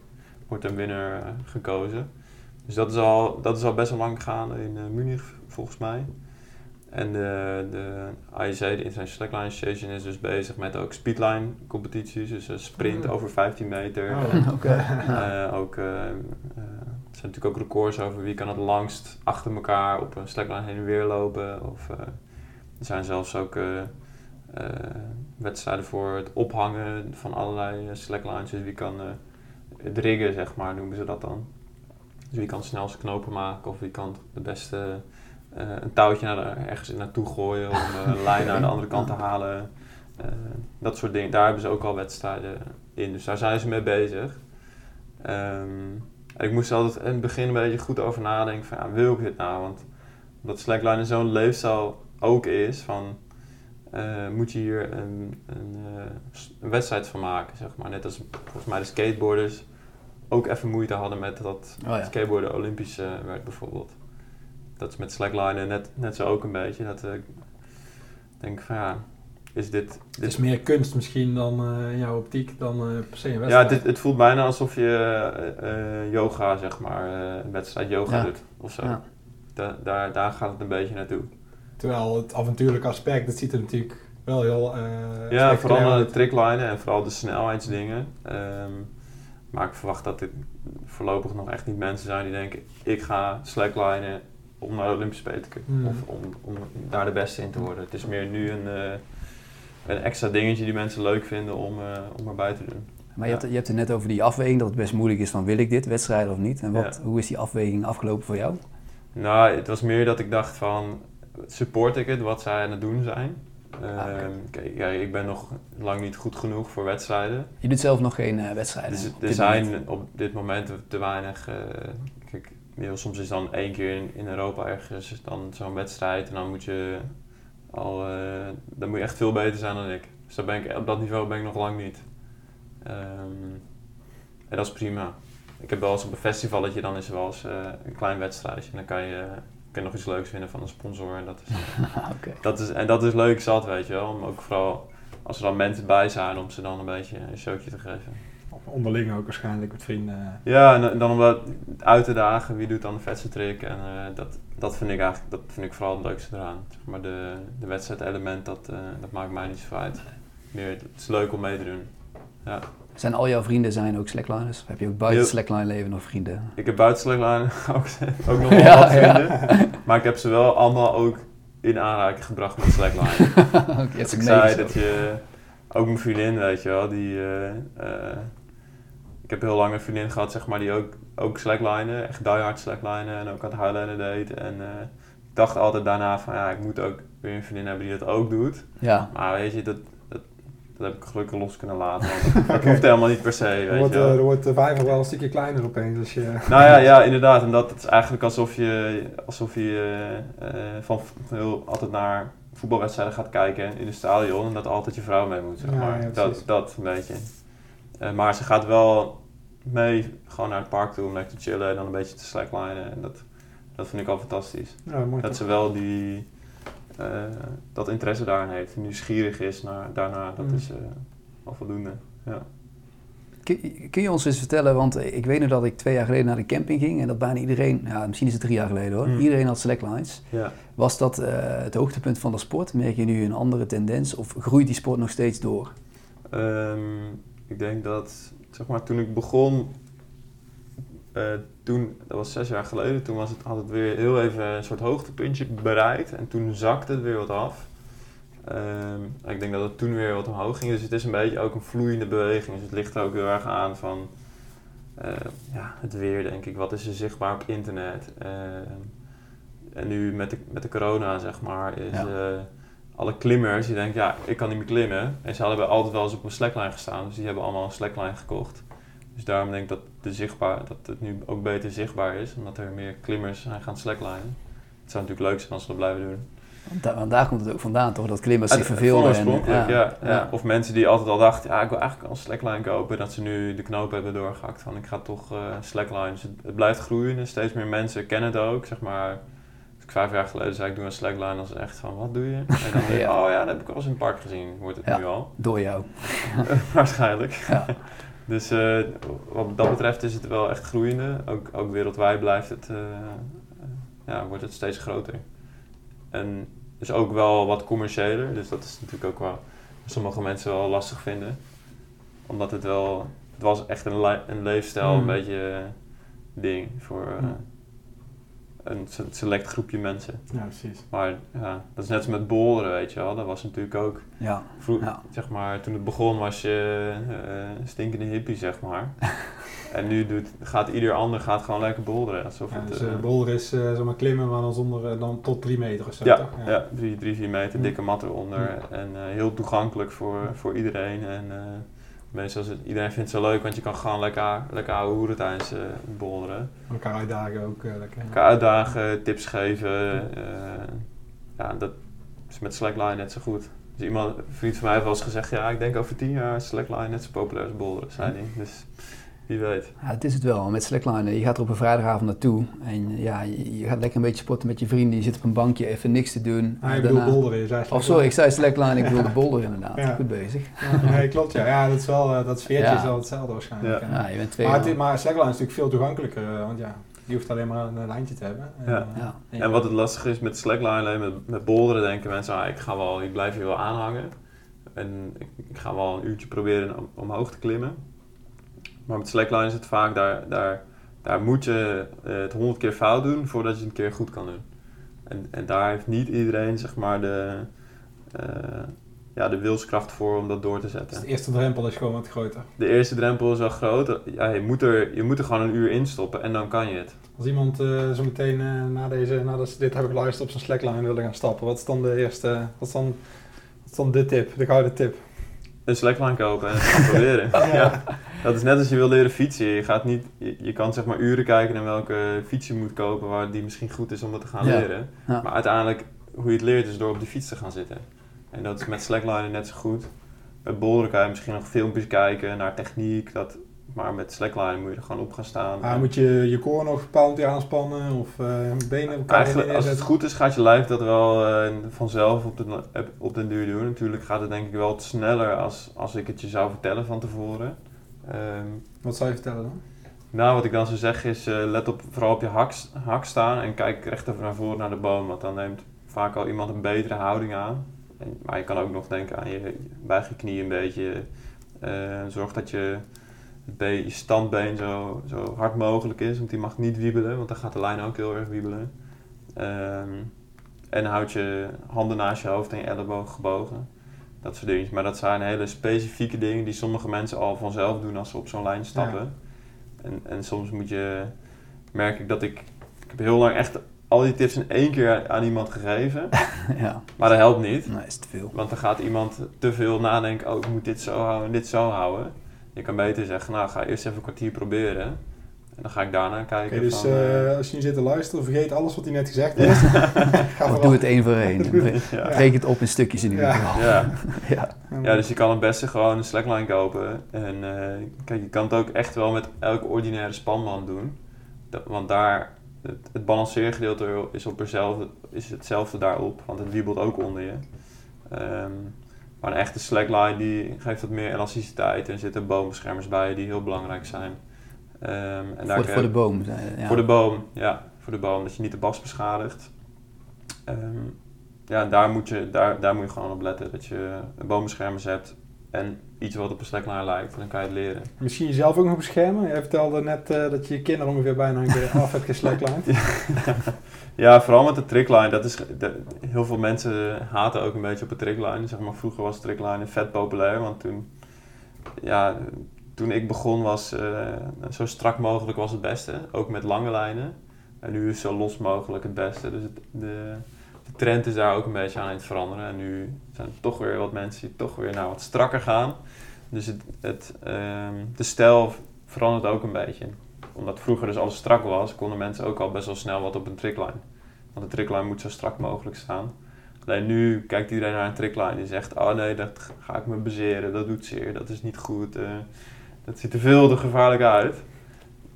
wordt een winnaar eh, gekozen. Dus dat is, al, dat is al best wel lang gegaan in eh Munich volgens mij. En de, de ISA, de International Slackline Association, is dus bezig met ook speedline competities. Dus een sprint Mm. over 15 meter. Oh. Eh, ook, eh, eh, er zijn natuurlijk ook records over wie kan het langst achter elkaar op een slackline heen en weer lopen. Of, eh, er zijn zelfs ook eh, eh, wedstrijden voor het ophangen van allerlei eh, slacklines. Dus wie kan het riggen, zeg maar, noemen ze dat dan. Dus wie kan het snelste knopen maken of wie kan de beste een touwtje naar de- ergens naartoe gooien om een lijn naar de andere kant te halen. Dat soort dingen. Daar hebben ze ook al wedstrijden in. Dus daar zijn ze mee bezig. Ehm, en ik moest altijd in het begin een beetje goed over nadenken van ja, wil ik dit nou? Want omdat slackline zo'n leefstijl ook is van eh, moet je hier een, een, eh, een wedstrijd van maken, zeg maar. Net als volgens mij de skateboarders ook even moeite hadden met dat Oh ja. skateboarden olympisch eh, werd bijvoorbeeld. Dat is met slackline net, net zo ook een beetje. Dat ik denk van ja, is dit... Het dit is meer kunst misschien dan jouw optiek dan per se een ja, wedstrijd. dit, het voelt bijna alsof je yoga, zeg maar, een wedstrijd yoga Ja. doet of zo. Ja. Da- daar, daar gaat het een beetje naartoe. Terwijl het avontuurlijke aspect, dat ziet er natuurlijk wel heel eh Ja, vooral de uit. tricklijnen en vooral de snelheidsdingen. Ehm, maar ik verwacht dat dit voorlopig nog echt niet mensen zijn die denken... ik ga slacklinen om naar de Olympische Spelen te kunnen. Hmm. Of om, om daar de beste in te worden. Het is meer nu een, eh, een extra dingetje die mensen leuk vinden om, eh, om erbij te doen. Maar je hebt, je hebt het net over die afweging, dat het best moeilijk is van wil ik dit, wedstrijden of niet. En wat, Ja. hoe is die afweging afgelopen voor jou? Nou, het was meer dat ik dacht van, support ik het wat zij aan het doen zijn? kijk, ja, ik ben nog lang niet goed genoeg voor wedstrijden. Je doet zelf nog geen eh, wedstrijden. Dus er zijn moment. op dit moment te weinig. eh, kijk, soms is dan één keer in, in Europa ergens dan zo'n wedstrijd en dan moet je al, eh, dan moet je echt veel beter zijn dan ik. Dus daar ben ik, op dat niveau ben ik nog lang niet. Ehm, en dat is prima. Ik heb wel eens op een festivalletje, dan is er wel eens een klein wedstrijdje en dan kan je, kan je nog iets leuks vinden van een sponsor. En dat is, [LAUGHS] Oké. dat is, en dat is leuk zat, weet je wel. Om ook vooral als er dan mensen bij zijn om ze dan een beetje een showtje te geven. Onderling ook waarschijnlijk met vrienden. Ja, en, en dan om dat uit te dagen, wie doet dan de vetste trick. En eh, dat, dat vind ik eigenlijk dat vind ik vooral het leukste eraan. Maar de, de wedstrijdelement, dat, eh, dat maakt mij niet zo uit. Meer, het is leuk om mee te doen. Ja. Zijn al jouw vrienden zijn ook slackliners? Of heb je ook buiten Heel- slackline leven nog vrienden? Ik heb buitenslaglijn [LAUGHS] ook, ook nog [LAUGHS] wel Ja, wat ja. vrienden. Maar ik heb ze wel allemaal ook in aanraking gebracht met slackline. [LAUGHS] Ik zei dat je... Ook mijn vriendin, weet je wel, die... eh, eh, ik heb heel lang een vriendin gehad, zeg maar, die ook, ook slacklinen, echt diehard slacklinen en ook aan het Highliner deed. En eh, ik dacht altijd daarna van, ja, ik moet ook weer een vriendin hebben die dat ook doet. Ja, Maar weet je, dat, dat, heb ik gelukkig los kunnen laten, want [LAUGHS] dat, dat hoeft helemaal niet per se, Er weet wordt, je eh, wel. er wordt de vijver wel een stukje kleiner opeens. Als je, Nou ja, ja, inderdaad. En dat, het is eigenlijk alsof je, alsof je eh, eh, van heel, altijd naar voetbalwedstrijden gaat kijken in het stadion en dat altijd je vrouw mee moet, zeg maar. ja, dat, dat een beetje. Eh, maar ze gaat wel mee gewoon naar het park toe om lekker te chillen en dan een beetje te slacklinen. En dat, dat vind ik al fantastisch. ja, mooi Dat toch? ze wel die, eh, dat interesse daarin heeft en nieuwsgierig is naar, daarna. Dat Mm. is eh al voldoende. Ja. Kun, kun je ons eens vertellen, want ik weet nog dat ik twee jaar geleden naar de camping ging en dat bijna iedereen, ja, misschien is het drie jaar geleden hoor, Hmm. iedereen had slacklines. Ja. Was dat eh, het hoogtepunt van de sport? Merk je nu een andere tendens of groeit die sport nog steeds door? Ehm, ik denk dat, zeg maar, toen ik begon, eh, toen, dat was zes jaar geleden, toen was het, had het weer heel even een soort hoogtepuntje bereikt en toen zakte het weer wat af. Ehm, ik denk dat het toen weer wat omhoog ging, dus het is een beetje ook een vloeiende beweging. Dus het ligt er ook heel erg aan van eh, ja, het weer, denk ik. Wat is er zichtbaar op internet? Ehm, en nu met de, met de corona, zeg maar, is Ja. eh, alle klimmers die denken, ja, ik kan niet meer klimmen. En ze hadden altijd wel eens op een slackline gestaan, dus die hebben allemaal een slackline gekocht. Dus daarom denk ik dat, de zichtbaar, dat het nu ook beter zichtbaar is, omdat er meer klimmers zijn gaan slacklinen. Het zou natuurlijk leuk zijn als ze dat blijven doen. Want, da- want daar komt het ook vandaan toch, dat klimmers zich verveelden. en- oorspronkelijk, ja, ja. ja. Of mensen die altijd al dachten, ja, ik wil eigenlijk al een slackline kopen, dat ze nu de knoop hebben doorgehakt van ik ga toch eh slackline. Dus het, het blijft groeien en steeds meer mensen kennen het ook, zeg maar. Als ik vijf jaar geleden zei ik doe een slackline, dan is het echt van wat doe je? En dan [LAUGHS] denk ik, Ja. oh ja, dat heb ik al eens in het park gezien, wordt het nu al. Door jou. [LAUGHS] Waarschijnlijk. [LAUGHS] Dus eh, wat dat betreft is het wel echt groeiende. Ook, ook wereldwijd blijft het, eh, ja, wordt het steeds groter. En dus ook wel wat commerciëler. Dus dat is natuurlijk ook wel sommige mensen wel lastig vinden. Omdat het wel, het was echt een, le- een leefstijl, Mm. een beetje eh, ding voor Mm. Een se- select groepje mensen. Ja, precies. Maar ja, dat is net als met boulderen, weet je wel. Dat was natuurlijk ook Ja. Vroeg, Ja. zeg maar, toen het begon was je eh, een stinkende hippie, zeg maar. [LAUGHS] en nu doet, gaat ieder ander gaat gewoon lekker boulderen. Alsof Ja, het, dus eh, eh, is eh, zeg maar klimmen, maar dan, zonder, dan tot drie meter of zo, ja, toch? ja. drie, drie, vier meter, Hm. dikke mat eronder. Hm. En eh, heel toegankelijk voor, voor iedereen. En meestal is het, iedereen vindt het zo leuk, want je kan gewoon lekker, lekker ouwe hoeren tijdens eh boulderen. Elkaar uitdagen ook eh, lekker. Elkaar uitdagen, tips geven. eh, ja, dat is met slackline net zo goed. Dus iemand, een vriend van mij heeft wel eens gezegd, ja, ik denk over tien jaar slackline net zo populair als boulderen, zei hij. Dus wie weet. Ja, het is het wel. Met slackline, je gaat er op een vrijdagavond naartoe en ja, je, gaat lekker een beetje sporten met je vrienden. Je zit op een bankje even niks te doen. Ah, En ik bedoel daarna- boulderen, je zei Of sorry, ik zei slackline, ik wilde [LAUGHS] boulder inderdaad. Ja. Goed bezig. Ja, nee, klopt ja. Ja, dat is wel, eh, dat sfeertje Ja. is wel hetzelfde waarschijnlijk. Ja. je bent twee Maar, het, maar slackline is natuurlijk veel toegankelijker, eh, want ja, je hoeft alleen maar een, lijntje te hebben. En, Ja. eh, Ja. en En wat het lastige is met slackline, alleen met, met boulderen denken mensen, ah, ik, ga wel, ik blijf hier wel aanhangen. En ik, ik ga wel een uurtje proberen om, omhoog te klimmen. Maar met slackline is het vaak, daar, daar, daar moet je eh, het honderd keer fout doen voordat je het een keer goed kan doen. En, en daar heeft niet iedereen zeg maar de, eh, ja, de wilskracht voor om dat door te Dus zetten. de eerste drempel is gewoon wat groter. De eerste drempel is wel groot. Ja, je, moet er, je moet er gewoon een uur in stoppen en dan kan je het. Als iemand eh, zo meteen eh, na, deze, nadat dit hebben geluisterd op zijn slackline willen gaan stappen, wat is dan de eerste, wat is dan, wat is dan de tip, de gouden tip? Een slackline kopen en gaan [LAUGHS] proberen. ja. Dat is net als je wil leren fietsen. Je, gaat niet, je, je kan zeg maar uren kijken naar welke fiets je moet kopen waar die misschien goed is om het te gaan Ja. leren. Ja. Maar uiteindelijk, hoe je het leert, is door op die fiets te gaan zitten. En dat is met slackline net zo goed. Met boulderen kan je misschien nog filmpjes kijken naar techniek. Dat, maar met slackline moet je er gewoon op gaan staan. Ah, En moet je je core nog bepaald weer aanspannen of eh, benen op elkaar Eigenlijk, als het goed is, gaat je lijf dat wel eh, vanzelf op de, op den duur doen. Natuurlijk gaat het denk ik wel sneller als, als ik het je zou vertellen van tevoren. Ehm, Wat zou je vertellen dan? Nou, wat ik dan zou zeggen is, eh, let op, vooral op je hak, hak staan en kijk recht over naar voren naar de boom. Want dan neemt vaak al iemand een betere houding aan. En, maar je kan ook nog denken aan je, buig je knie een beetje. eh, zorg dat je, je standbeen zo, zo hard mogelijk is, want die mag niet wiebelen, want dan gaat de lijn ook heel erg wiebelen. Ehm, en houd je handen naast je hoofd en je elleboog gebogen. Dat soort dingen. Maar dat zijn hele specifieke dingen die sommige mensen al vanzelf doen als ze op zo'n lijn stappen. En, en soms moet je, merk ik dat ik, ik heb heel lang echt al die tips in één keer aan iemand gegeven. [LAUGHS] ja, Maar dat helpt niet. nee, is te veel. Want dan gaat iemand te veel nadenken, oh ik moet dit zo houden en dit zo houden. Je kan beter zeggen, nou ga eerst even een kwartier proberen. En dan ga ik daarna Oké, kijken dus van... eh, eh, als je nu zit te luisteren, vergeet alles wat hij net gezegd [LAUGHS] heeft. Ga doe het één voor één. [LAUGHS] ja. Breek het op in stukjes in ieder Ja. geval. [LAUGHS] Ja. Ja. ja, dus je kan het beste gewoon een slackline kopen. En eh, kijk, je kan het ook echt wel met elke ordinaire spanband doen. Dat- want daar, het, het balanceergedeelte is, op hetzelfde, is hetzelfde daarop. Want het wiebelt ook onder je. Ehm, maar een echte slackline die geeft wat meer elasticiteit. En er zitten boombeschermers bij die heel belangrijk zijn. Ehm, en daar Voor, kun voor de boom. zei je, Ja. voor de boom, ja. Voor de boom, dat je niet de bas beschadigt. Ehm, ja, daar moet, je, daar, daar moet je gewoon op letten. Dat je een boombeschermers hebt en iets wat op een slackline lijkt. En dan kan je het leren. Misschien jezelf ook nog beschermen. Jij vertelde net eh, dat je je kinderen ongeveer bijna een keer [LAUGHS] af hebt geslacklined. Ja, vooral met de trickline. Dat is, de- heel veel mensen haten ook een beetje op de trickline. Zeg maar, vroeger was trickline vet populair. Want toen, ja, toen ik begon was eh, zo strak mogelijk was het beste. Ook met lange lijnen. En nu is zo los mogelijk het beste. Dus het, de, de trend is daar ook een beetje aan het veranderen. En nu zijn er toch weer wat mensen die toch weer naar wat strakker gaan. Dus het, het, ehm, de stijl verandert ook een beetje omdat vroeger dus alles strak was, konden mensen ook al best wel snel wat op een trickline. Want de trickline moet zo strak mogelijk staan. Alleen nu kijkt iedereen naar een trickline en zegt, oh nee, dat ga ik me bezeren, dat doet zeer, dat is niet goed. eh, dat ziet er veel te gevaarlijk uit.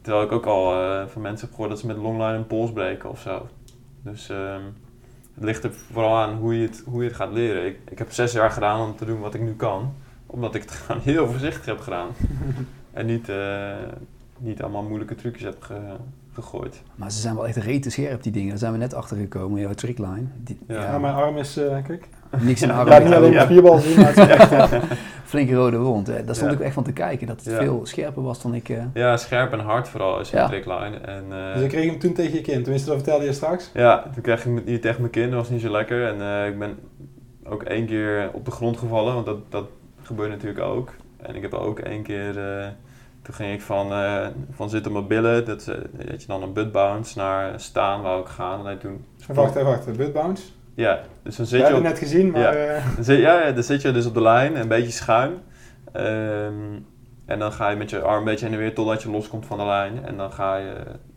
Terwijl ik ook al eh, van mensen heb gehoord dat ze met longline een pols breken of zo. Dus ehm, het ligt er vooral aan hoe je het, hoe je het gaat leren. Ik, ik heb zes jaar gedaan om te doen wat ik nu kan. Omdat ik het [LAUGHS] gewoon heel voorzichtig heb gedaan. [LAUGHS] en niet, eh, niet allemaal moeilijke trucjes heb ge- gegooid. Maar ze zijn wel echt rete scherp, die dingen. Daar zijn we net achter gekomen, jouw trickline. Die, Ja. Ja, mijn arm is, eh kijk. Niks in de Ja, niet alleen op Ja. spierbal zien, maar het is echt... Flinke rode wond. Hè. Daar stond Ja. ik echt van te kijken. Dat het Ja. veel scherper was dan ik... eh, Ja, scherp en hard vooral is een Ja. trickline. En, eh, Dus ik kreeg hem toen tegen je kind. Tenminste, dat vertelde je straks. Ja, toen kreeg ik niet tegen mijn kind, dat was niet zo lekker. En eh, ik ben ook één keer op de grond gevallen, want dat, dat gebeurt natuurlijk ook. En ik heb ook één keer, eh, toen ging ik van, eh, van zitten op mijn billen, dat, dat je dan een butt bounce, naar staan wou ik gaan. En toen, Wacht even, wacht. Butt bounce. Ja, dus dan zit je op, net gezien, maar... Ja. eh, [LAUGHS] dan zit, ja, ja, dan zit je dus op de lijn, een beetje schuin. Ehm, en dan ga je met je arm een beetje heen en weer totdat je loskomt van de lijn. En dan ga je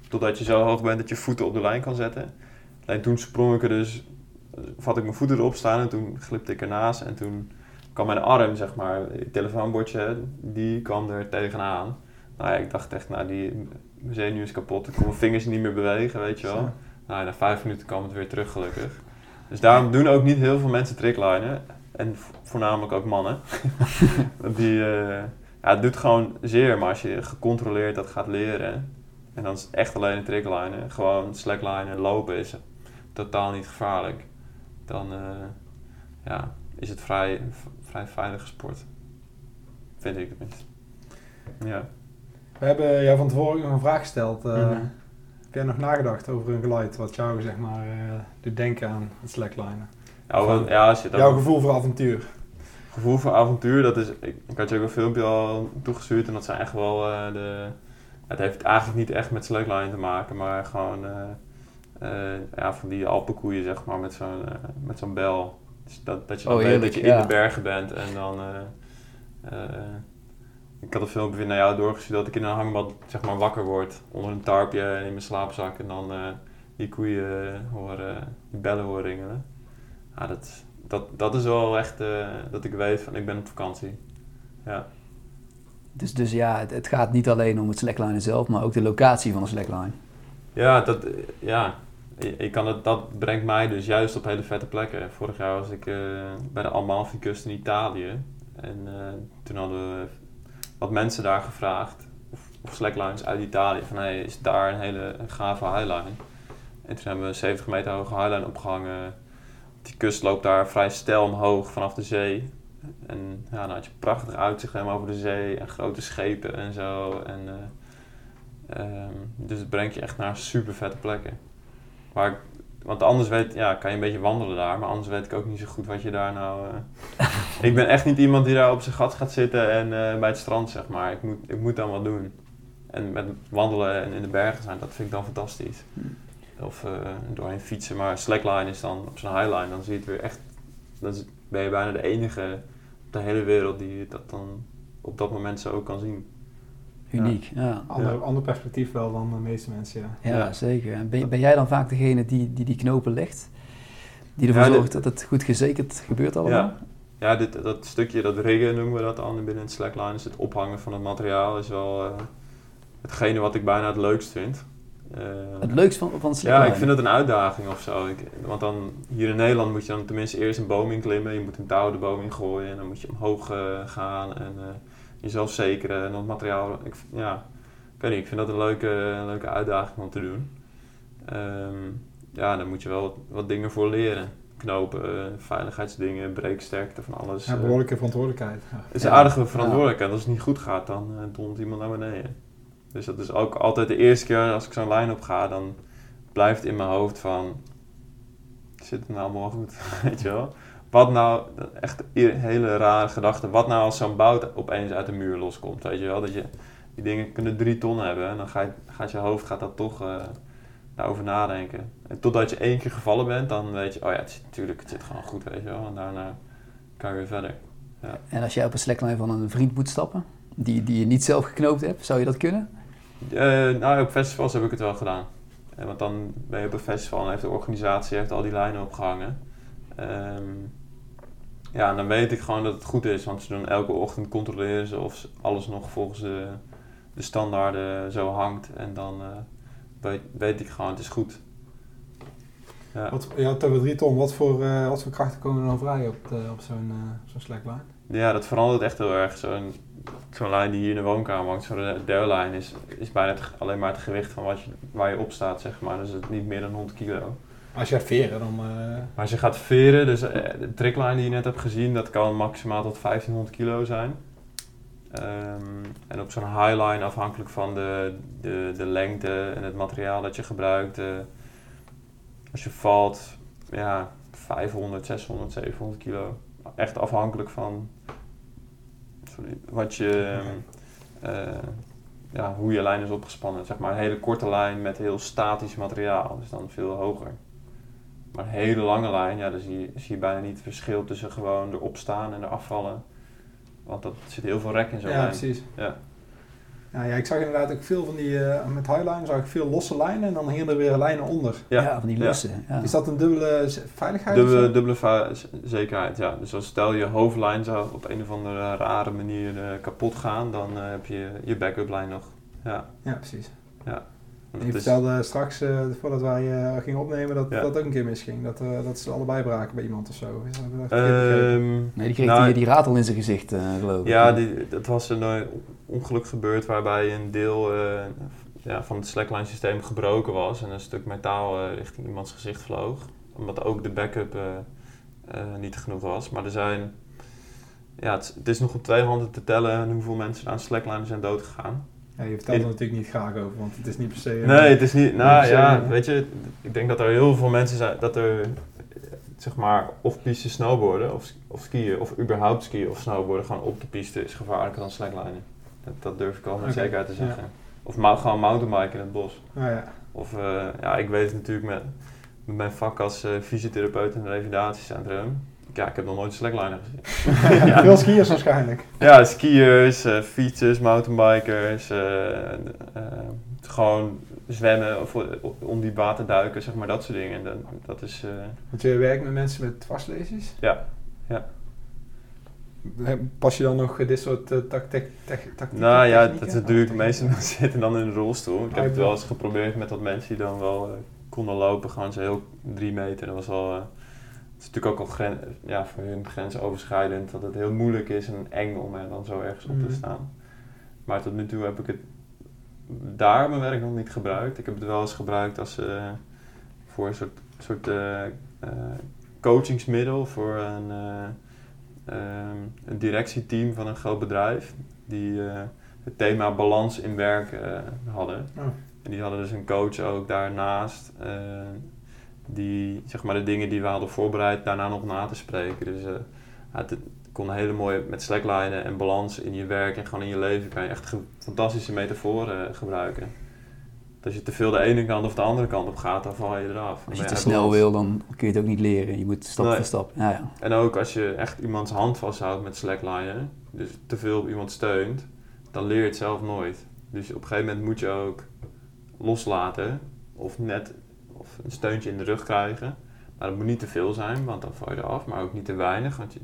totdat je zo hoog bent dat je voeten op de lijn kan zetten. Alleen toen sprong ik er dus, vat ik mijn voeten erop staan en toen glipte ik ernaast. En toen kwam mijn arm, zeg maar, het telefoonbordje, die kwam er tegenaan. Nou ja, ik dacht echt, nou die mijn zenuw is kapot. Ik kon mijn vingers niet meer bewegen, weet je wel. Nou, ja, na vijf minuten kwam het weer terug, gelukkig. Dus daarom doen ook niet heel veel mensen tricklinen. En vo- voornamelijk ook mannen. [LAUGHS] Die, eh, ja, het doet gewoon zeer, maar als je gecontroleerd dat gaat leren... en dan is het echt alleen een tricklinen, gewoon slacklinen, lopen is totaal niet gevaarlijk. Dan eh, ja, is het vrij, vrij veilige sport. Vind ik tenminste. Ja. We hebben jou van tevoren nog een vraag gesteld. eh. Heb jij nog nagedacht over een geluid wat jou zeg maar eh, doet denken aan het slacklinen? Ja, ja, als je dat Jouw gevoel voor avontuur. gevoel voor avontuur, dat is, ik, ik had je ook een filmpje al toegestuurd en dat zijn echt wel eh, de, het heeft eigenlijk niet echt met slackline te maken, maar gewoon eh, eh, ja, van die Alpenkoeien, zeg maar, met zo'n met zo'n bel. Dus dat, dat je dan Oh, weet dat je in ja. de bergen bent en dan... eh, eh, ik had een filmpje naar jou doorgestuurd dat ik in een hangmat zeg maar, wakker word onder een tarpje en in mijn slaapzak en dan eh, die koeien horen, die bellen horen ringelen. Ja, dat, dat, dat is wel echt eh, dat ik weet van ik ben op vakantie. Ja. Dus, dus ja, het, het gaat niet alleen om het slackline zelf, maar ook de locatie van de slackline. Ja, dat, eh, ja. Je kan het, dat brengt mij dus juist op hele vette plekken. Vorig jaar was ik eh, bij de Amalfi-kust in Italië. En eh, toen hadden we wat mensen daar gevraagd, of, slacklines uit Italië, van hey, is daar een hele gave highline? En toen hebben we een 70 meter hoge highline opgehangen. Die kust loopt daar vrij steil omhoog vanaf de zee. En ja, dan had je prachtig uitzicht helemaal over de zee en grote schepen en zo. En, eh, ehm, dus het brengt je echt naar super vette plekken. Maar, ik- want anders weet, ja, kan je een beetje wandelen daar, maar anders weet ik ook niet zo goed wat je daar nou... eh, [LAUGHS] ik ben echt niet iemand die daar op zijn gat gaat zitten en eh, bij het strand, zeg maar. Ik moet, ik moet dan wat doen. En met wandelen en in de bergen zijn, dat vind ik dan fantastisch. Of eh, doorheen fietsen, maar slackline is dan op zo'n highline, dan zie je het weer echt... Dan ben je bijna de enige op de hele wereld die dat dan op dat moment zo kan zien. Uniek, ja. Ander, Ja. ander perspectief wel dan de meeste mensen, ja. Ja, Ja. zeker. En ben, ben jij dan vaak degene die die, die knopen legt? Die ervoor Ja, dit- zorgt dat het goed gezekerd gebeurt allemaal? Ja, ja dit, dat stukje, dat riggen noemen we dat dan binnen het slackline. Dus het ophangen van het materiaal is wel eh, hetgene wat ik bijna het leukst vind. Eh, Het leukste van, van ja, slackline? ik vind het een uitdaging of zo. Ik, want dan, hier in Nederland moet je dan tenminste eerst een boom inklimmen. Je moet een touw de boom ingooien en dan moet je omhoog eh, gaan en eh, jezelf zekeren. En dan het materiaal, ik, ja, ik weet niet, ik vind dat een leuke, een leuke uitdaging om te doen. Ehm, ja, daar moet je wel wat, wat dingen voor leren. Knopen, veiligheidsdingen, breeksterkte van alles. ja eh. behoorlijke verantwoordelijkheid. Ja. Het is een aardige verantwoordelijkheid. Als het niet goed gaat, dan uh, dondert iemand naar beneden. Dus dat is ook altijd de eerste keer als ik zo'n lijn op ga, dan blijft in mijn hoofd van... Zit het nou allemaal goed? [LAUGHS] Weet je wel? Wat nou, echt een hele rare gedachte. Wat nou als zo'n bout opeens uit de muur loskomt? Weet je wel? Dat je, die dingen kunnen drie ton hebben en dan ga je, gaat je hoofd gaat dat toch eh, daarover nadenken. En totdat je één keer gevallen bent, dan weet je, oh ja, het zit, natuurlijk, het zit gewoon goed, weet je wel. En daarna kan je weer verder. En als jij op een slackline van een vriend moet stappen, die, die je niet zelf geknoopt hebt, zou je dat kunnen? Eh, nou, op festivals heb ik het wel gedaan. Eh, want dan ben je op een festival en heeft de organisatie heeft al die lijnen opgehangen. Ehm, ja, en dan weet ik gewoon dat het goed is, want ze doen elke ochtend controleren ze of alles nog volgens de, de standaarden zo hangt. En dan eh, weet, weet ik gewoon, het is goed. Ja. Wat, het over drie ton. Wat voor, eh, wat voor krachten komen er dan vrij op, de, op zo'n eh, zo'n? Ja, dat verandert echt heel erg. Zo'n zo'n lijn die hier in de woonkamer hangt, zo'n dellijn, is, is bijna het, alleen maar het gewicht van wat je, waar je op staat, zeg maar. Dus het is niet meer dan 100 kilo. Als je veren, dan... Maar als je gaat veren, dus eh, de tricklijn die je net hebt gezien, dat kan maximaal tot 1500 kilo zijn. Ehm, en op zo'n highline, afhankelijk van de, de, de lengte en het materiaal dat je gebruikt, eh, als je valt, ja, 500, 600, 700 kilo. Echt afhankelijk van sorry, wat je, ja, hoe je lijn is opgespannen. Zeg maar een hele korte lijn met heel statisch materiaal, dus dan veel hoger. Maar een hele lange lijn, ja, dan zie je, zie je bijna niet het verschil tussen gewoon erop staan en eraf vallen. Want dat zit heel veel rek in zo'n ja, lijn. precies. Ja. Ja, ja, ik zag inderdaad ook veel van die... eh, met highline zag ik veel losse lijnen en dan hingen er weer lijnen onder. Ja, van die ja. lussen. Ja. Is dat een dubbele veiligheid? Dubbele, dubbele zekerheid, ja. Dus als stel je hoofdlijn zou op een of andere rare manier eh, kapot gaan, dan eh, heb je je backup lijn nog. Ja. Ja, precies. En je is- vertelde straks, eh, voordat wij eh, gingen opnemen, dat Ja. dat ook een keer misging. Dat, eh, dat ze allebei braken bij iemand of zo. Ehm, Nee, die kreeg nou, die, die ratel in zijn gezicht, eh, geloof ik. Ja, die, dat was een ongeluk gebeurd waarbij een deel eh, ja, van het slackline systeem gebroken was en een stuk metaal eh, richting iemands gezicht vloog. Omdat ook de backup eh, eh, niet genoeg was. Maar er zijn, ja, het, het is nog op twee handen te tellen hoeveel mensen aan slackline zijn doodgegaan. Ja, je vertelt er natuurlijk niet graag over, want het is niet per se... Nee, het is niet. Nou se, ja, weet je, ik denk dat er heel veel mensen zijn dat er zeg maar of piste snowboarden of, of skiën of überhaupt skiën of snowboarden gewoon op de piste is gevaarlijker dan slacklinen. Dat, dat durf ik al met zekerheid te ja. zeggen. Of gewoon mountainbiken in het bos. Oh, ja. Of eh, ja, ik weet het natuurlijk met, met mijn vak als eh, fysiotherapeut in het revalidatiecentrum. Ja, ik heb nog nooit een slackliner gezien. ja, [LAUGHS] Veel skiers waarschijnlijk. ja, skiers, eh, fietsers, mountainbikers, eh, eh, gewoon zwemmen of om die water duiken, zeg maar, dat soort dingen. En dat, dat is, Want je werkt met mensen met dwarslesies. ja. Pas je dan nog dit soort uh, tactiek? Nou ja, technieken? dat is natuurlijk, de meeste mensen [LAUGHS] zitten dan in een rolstoel. Ik Ah, heb het ik wel eens geprobeerd met wat mensen die dan wel konden lopen, gewoon zo heel drie meter. Dat was het is natuurlijk ook al gren, ja, voor hun grensoverschrijdend dat het heel moeilijk is en eng om er dan zo ergens op Mhm. te staan. Maar tot nu toe heb ik het daar mijn werk nog niet gebruikt. Ik heb het wel eens gebruikt als eh, voor een soort, soort eh, eh, coachingsmiddel voor een, eh, ehm, een directieteam van een groot bedrijf. Die het thema balans in werk hadden. Oh. En die hadden dus een coach ook daarnaast. Die zeg maar de dingen die we hadden voorbereid daarna nog na te spreken. Dus eh, het, kon een hele mooie met slacklinen en balans in je werk en gewoon in je leven kan je echt fantastische metaforen eh, gebruiken. Als je te veel de ene kant of de andere kant op gaat, dan val je eraf. Als je te snel wil, dan kun je het ook niet leren. Je moet stap Nee. voor stap. Ja, ja. En ook als je echt iemands hand vasthoudt met slacklinen, dus te veel op iemand steunt, dan leer je het zelf nooit. Dus op een gegeven moment moet je ook loslaten of net of een steuntje in de rug krijgen. Maar dat moet niet te veel zijn, want dan val je eraf, maar ook niet te weinig. Want je,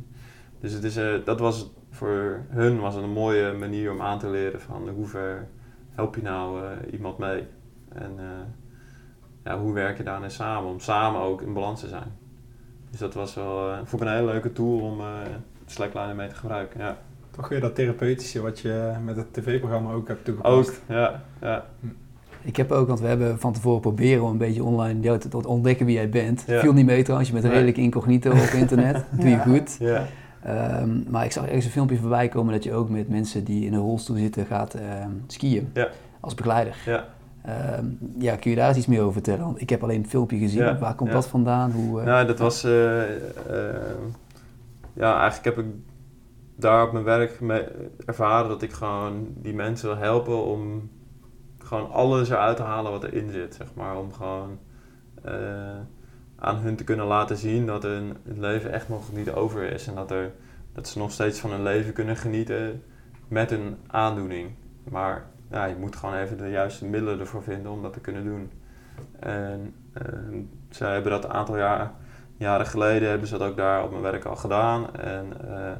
dus het is, eh, dat was voor hun was een mooie manier om aan te leren van hoe ver help je nou eh, iemand mee. En eh, ja, hoe werk je daarin samen, om samen ook in balans te zijn. Dus dat was wel, vond ik een hele leuke tool om eh slackliner mee te gebruiken. Ja. Toch weer dat therapeutische wat je met het tv-programma ook hebt toegepast. Ook, ja, ja. Ik heb ook, want we hebben van tevoren proberen om een beetje online jou te, te ontdekken wie jij bent. Ja. Viel niet mee trouwens, je bent Nee. redelijk incognito op internet. Dat [LAUGHS] doe je Ja. goed. ja. Ehm, maar ik zag ergens een filmpje voorbij komen dat je ook met mensen die in een rolstoel zitten gaat ehm, skiën. Ja. Als begeleider. Ja. Ehm, ja, kun je daar eens iets meer over vertellen? Want ik heb alleen het filmpje gezien. Ja, Waar komt ja. dat vandaan? Hoe, eh, Nou, dat was. eh, ja, eigenlijk heb ik daar op mijn werk ervaren dat ik gewoon die mensen wil helpen om gewoon alles eruit te halen wat erin zit, zeg maar. Om gewoon eh, aan hun te kunnen laten zien dat hun leven echt nog niet over is. En dat, er, dat ze nog steeds van hun leven kunnen genieten met een aandoening. Maar ja, je moet gewoon even de juiste middelen ervoor vinden om dat te kunnen doen. En ehm, zij hebben dat een aantal jaar, jaren geleden hebben ze dat ook daar op mijn werk al gedaan. En eh,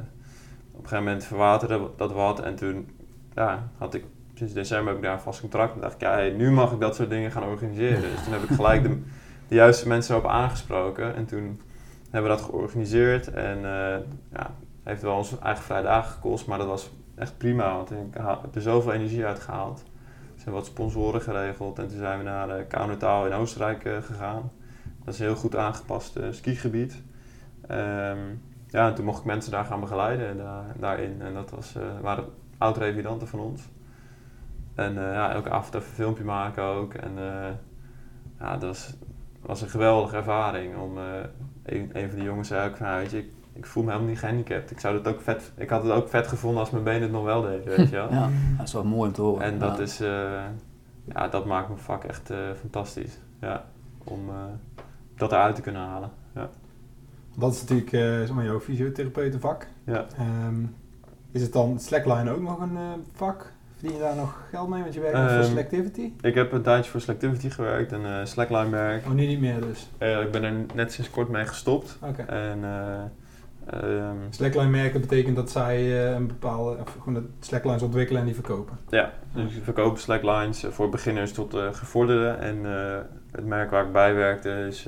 op een gegeven moment verwaterde dat wat. En toen ja, had ik sinds december heb ik daar een vast contract. En dacht ik, ja, nu mag ik dat soort dingen gaan organiseren. Dus toen heb ik gelijk de, de juiste mensen erop aangesproken. En toen hebben we dat georganiseerd. En eh ja, heeft wel ons eigen vrije dagen gekost. Maar dat was echt prima, want ik heb er zoveel energie uit gehaald. Er zijn wat sponsoren geregeld. En toen zijn we naar uh, Kaunertaal in Oostenrijk eh, gegaan. Dat is een heel goed aangepast eh, skigebied. Ehm, ja, en toen mocht ik mensen daar gaan begeleiden daar, daarin. En dat was, eh, waren oud-revidanten van ons. En eh, ja, elke avond even een filmpje maken ook. En eh, ja, dat was, was een geweldige ervaring. Om, eh, een, een van die jongens zei ook van, weet je, ik, ik voel me helemaal niet gehandicapt. Ik, zou het ook vet, ik had het ook vet gevonden als mijn benen het nog wel deden, weet je wel. [LAUGHS] ja, dat is wel mooi om te horen. En dat Ja. is, eh, ja, dat maakt mijn vak echt eh, fantastisch. Ja, om eh, dat eruit te kunnen halen. Ja. Dat is natuurlijk eh, zeg maar jouw fysiotherapeutenvak. Ja. Ehm, is het dan slackline ook nog een vak? Verdien je daar nog geld mee? Want je werkt voor Ehm, Selectivity? Ik heb een tijdje voor Selectivity gewerkt en eh slackline werk. Oh, nu niet meer dus. Eh, ik ben er net sinds kort mee gestopt. Oké. En eh, ehm, Slackline merken betekent dat zij een bepaalde, of gewoon de slacklines ontwikkelen en die verkopen. ja, dus ik verkoop slacklines voor beginners tot gevorderden. En het merk waar ik bij werkte is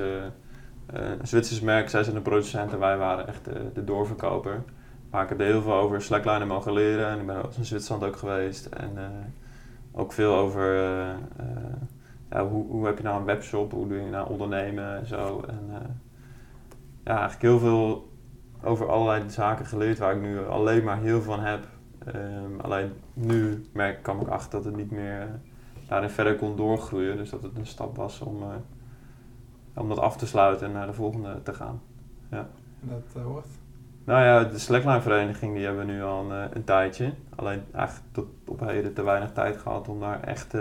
een Zwitsers merk. Zij zijn de producent en wij waren echt de doorverkoper. Maar ik heb er heel veel over slacklinen mogen leren. En ik ben ook in Zwitserland ook geweest. En eh, ook veel over eh, eh, ja, hoe, hoe heb je nou een webshop, hoe doe je nou ondernemen en zo. En ja, eigenlijk heel veel over allerlei zaken geleerd waar ik nu alleen maar heel van heb. Ehm, alleen nu merk, kwam ik achter dat het niet meer daarin verder kon doorgroeien. Dus dat het een stap was om, om dat af te sluiten en naar de volgende te gaan. En dat eh, hoort. Nou ja, de slackline vereniging die hebben we nu al een, een tijdje. Alleen eigenlijk tot op heden te weinig tijd gehad om daar echt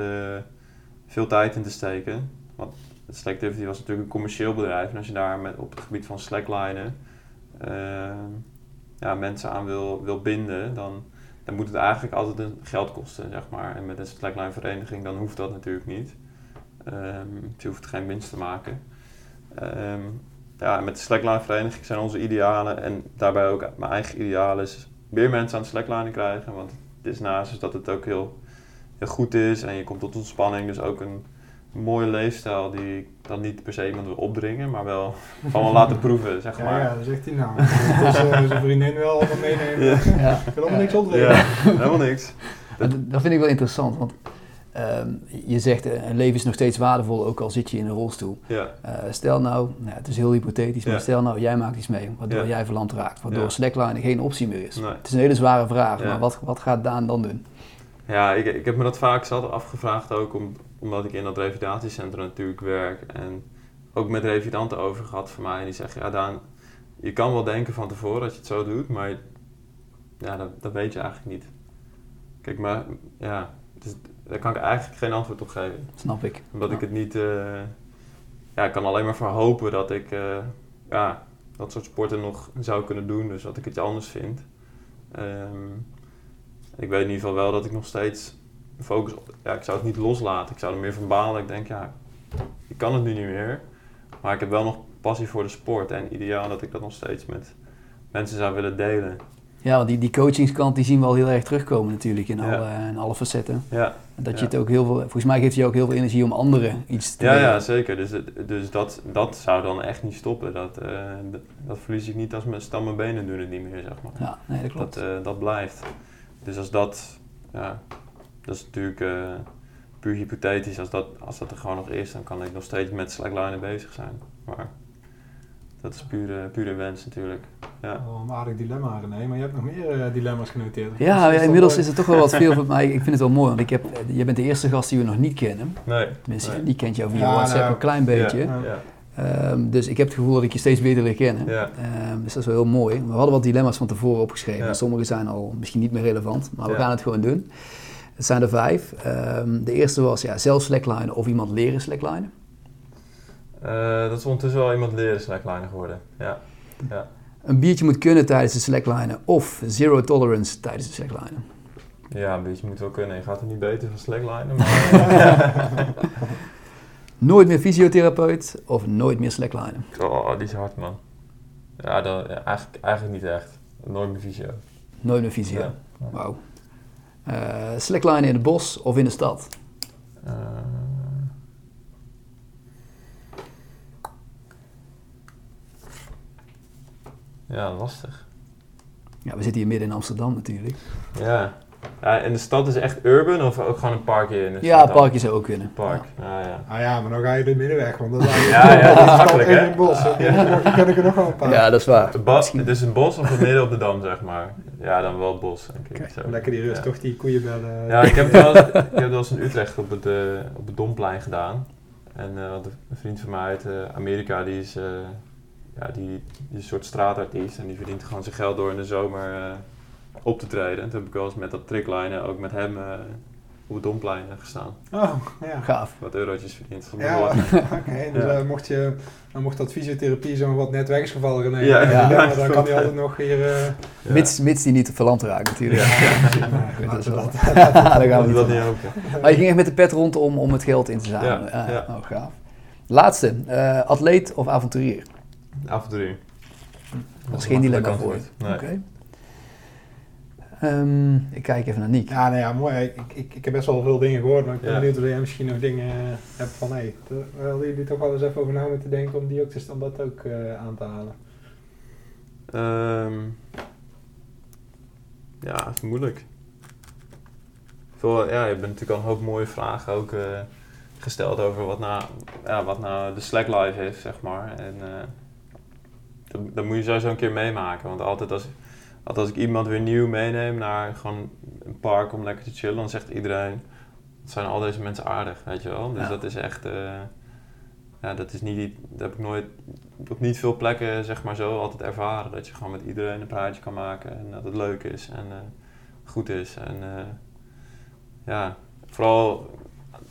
veel tijd in te steken. Want het Slacktivity was natuurlijk een commercieel bedrijf. En als je daar met, op het gebied van slacklinen ja, mensen aan wil, wil binden, dan, dan moet het eigenlijk altijd een geld kosten, zeg maar. En met een slackline vereniging dan hoeft dat natuurlijk niet. Um, je hoeft geen winst te maken. Um, ja, met de slackline vereniging zijn onze idealen en daarbij ook mijn eigen idealen is meer mensen aan de slackline krijgen. Want het is naast dat het ook heel, heel goed is en je komt tot ontspanning, dus ook een mooie leefstijl die ik dan niet per se iemand wil opdringen, maar wel [LAUGHS] gewoon laten proeven, zeg maar. Ja, ja dat zegt hij nou. [LAUGHS] Dus uh, zijn vriendin wel allemaal meenemen. Ja. Ja. Ik wil helemaal niks opdringen. Ja, helemaal niks. Dat, dat vind ik wel interessant, want uh, je zegt uh, een leven is nog steeds waardevol, ook al zit je in een rolstoel. Ja. Uh, stel nou, nou, het is heel hypothetisch, maar stel nou, jij maakt iets mee, waardoor jij verland raakt, waardoor slackline geen optie meer is. Nee. Het is een hele zware vraag, maar wat, wat gaat Daan dan doen? Ja, ik, ik heb me dat vaak zat afgevraagd ook, om, omdat ik in dat revalidatiecentrum natuurlijk werk. En ook met revalidanten over gehad van mij. En die zeggen, ja Daan, je kan wel denken van tevoren dat je het zo doet, maar ja, dat, dat weet je eigenlijk niet. Kijk, maar ja, dus, daar kan ik eigenlijk geen antwoord op geven. Snap ik. Omdat ik het niet, uh, ja, ik kan alleen maar voor hopen dat ik uh, ja, dat soort sporten nog zou kunnen doen. Dus dat ik het anders vind. Um, ik weet in ieder geval wel dat ik nog steeds focus op, ja, ik zou het niet loslaten. Ik zou er meer van balen. Ik denk, ja, ik kan het nu niet meer. Maar ik heb wel nog passie voor de sport en ideaal dat ik dat nog steeds met mensen zou willen delen. Ja, die, die coachingskant die zien we al heel erg terugkomen natuurlijk in, alle, in alle facetten. Ja. Dat je het ook heel veel, volgens mij geeft je ook heel veel energie om anderen iets te ja, doen. Ja, zeker. Dus, dus dat, dat zou dan echt niet stoppen. Dat, uh, dat, verlies ik niet als mijn stammen benen doen het niet meer, zeg maar. Ja, nee, dat klopt. Dat, uh, dat blijft. Dus als dat, ja, dat is natuurlijk uh, puur hypothetisch. Als dat, als dat er gewoon nog is, dan kan ik nog steeds met slacklinen bezig zijn. Maar dat is pure, pure wens natuurlijk. Ja. Oh, een aardig dilemma René, maar je hebt nog meer uh, dilemma's genoteerd. Ja, ja inmiddels is er toch wel wat veel [LAUGHS] voor mij. Ik vind het wel mooi, want ik heb, je bent de eerste gast die we nog niet kennen. Nee. Tenminste, nee. die kent jou via ja, WhatsApp nou, een klein beetje. Ja, ja. Um, dus ik heb het gevoel dat ik je steeds beter leer kennen. Ja. Um, dus dat is wel heel mooi. We hadden wat dilemma's van tevoren opgeschreven. Ja. Sommige zijn al misschien niet meer relevant, maar we gaan het gewoon doen. Het zijn er vijf. Um, de eerste was ja, zelf slacklinen of iemand leren slacklinen. Uh, dat is ondertussen wel iemand leren slacklinen geworden. Ja. ja. Een biertje moet kunnen tijdens de slacklinen of zero tolerance tijdens de slacklinen. Ja, een biertje moet wel kunnen. Je gaat er niet beter van slacklinen, maar... [LAUGHS] Nooit meer fysiotherapeut of nooit meer slacklinen? Oh, die is hard, man. Ja, ja, eigenlijk, eigenlijk niet echt. Nooit meer fysio. Nooit meer fysio. Ja. Wauw. Uh, slacklinen in het bos of in de stad? Uh, ja, lastig. Ja, we zitten hier midden in Amsterdam natuurlijk. Ja. Ja, en de stad is echt urban of ook gewoon een parkje in de Ja, een parkje zou ook kunnen. Park, ja. Ah, ja. Ah ja, maar dan ga je de middenweg, want dan [LAUGHS] je ja, ja, dat is makkelijk hè. in bos. Ja. Dan ken ik er nog wel een paar. Ja, dat is waar. Het is een bos of midden op de dam, zeg maar. Ja, dan wel het bos, denk ik. Zo. Lekker die rust, toch die koeienbellen. Ja, ik heb het wel, ik heb het wel eens in Utrecht op het, uh, op het Domplein gedaan. En uh, een vriend van mij uit uh, Amerika, die is, ja, die, die is een soort straatartiest. En die verdient gewoon zijn geld door in de zomer op te treden. En toen heb ik wel eens met dat tricklijnen ook met hem uh, op het domplein gestaan. Oh, ja. Gaaf. Wat eurotjes verdiend. Ja, [LAUGHS] oké. dus uh, mocht, je, dan mocht dat fysiotherapie zo wat net weg is gevallen, René, ja, ja, ja, dan kan hij altijd nog hier... Uh, mits, mits die niet verland raakt natuurlijk. Ja, dat is wel. dan [LAUGHS] gaan we dat niet open. Maar je ging echt met de pet rond om, om het geld in te zamelen. Ja, Oh, gaaf. Laatste, uh, atleet of avonturier? Avonturier. Dat is geen dilemma voor. Nee. Okay. Um, ik kijk even naar Niek. Ja, nou ja, mooi. Ik, ik, ik heb best wel veel dingen gehoord, maar ik ben ja. benieuwd of jij misschien nog dingen hebt van, hé, hey, wilden jullie toch wel eens even over na moeten denken om die ook te, om dat ook uh, aan te halen? Um, ja, het is moeilijk. Veel, ja, je hebt natuurlijk al een hoop mooie vragen ook uh, gesteld over wat nou, ja, wat nou de slacklife is, zeg maar. En dat, dat moet je sowieso een keer meemaken, want altijd als als ik iemand weer nieuw meeneem naar gewoon een park om lekker te chillen, dan zegt iedereen, het zijn al deze mensen aardig, weet je wel. Dus dat is echt, uh, ja, dat is niet, dat heb ik nooit op niet veel plekken zeg maar zo altijd ervaren. Dat je gewoon met iedereen een praatje kan maken en dat het leuk is en eh, goed is. En eh, ja, vooral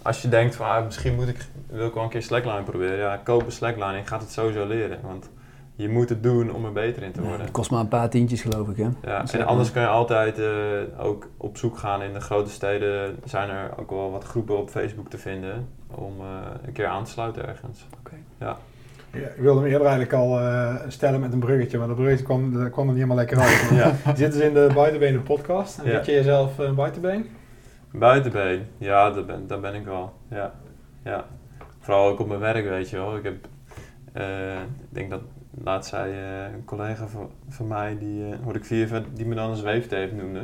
als je denkt van ah, misschien moet ik, wil ik wel een keer slackline proberen. Ja, koop een slackline en je gaat het sowieso leren. Want je moet het doen om er beter in te Ja, worden. het kost maar een paar tientjes geloof ik hè. Ja, Dat en anders kan je altijd eh, ook op zoek gaan in de grote steden. Zijn er ook wel wat groepen op Facebook te vinden om eh, een keer aan te sluiten ergens. Ja, ik wilde hem eerder eigenlijk al eh, stellen met een bruggetje, maar dat bruggetje kwam, dat kwam er niet helemaal lekker uit. [LAUGHS] Ja, Je zit dus in de Buitenbenen podcast. En Ja. vind je jezelf een buitenbeen? buitenbeen. Ja, daar ben, daar ben ik wel. Ja. ja. Vooral ook op mijn werk, weet je wel. Ik heb, eh, ik denk dat laatst zei eh, een collega van, van mij, die eh hoorde ik via die me dan een zweeftape noemde.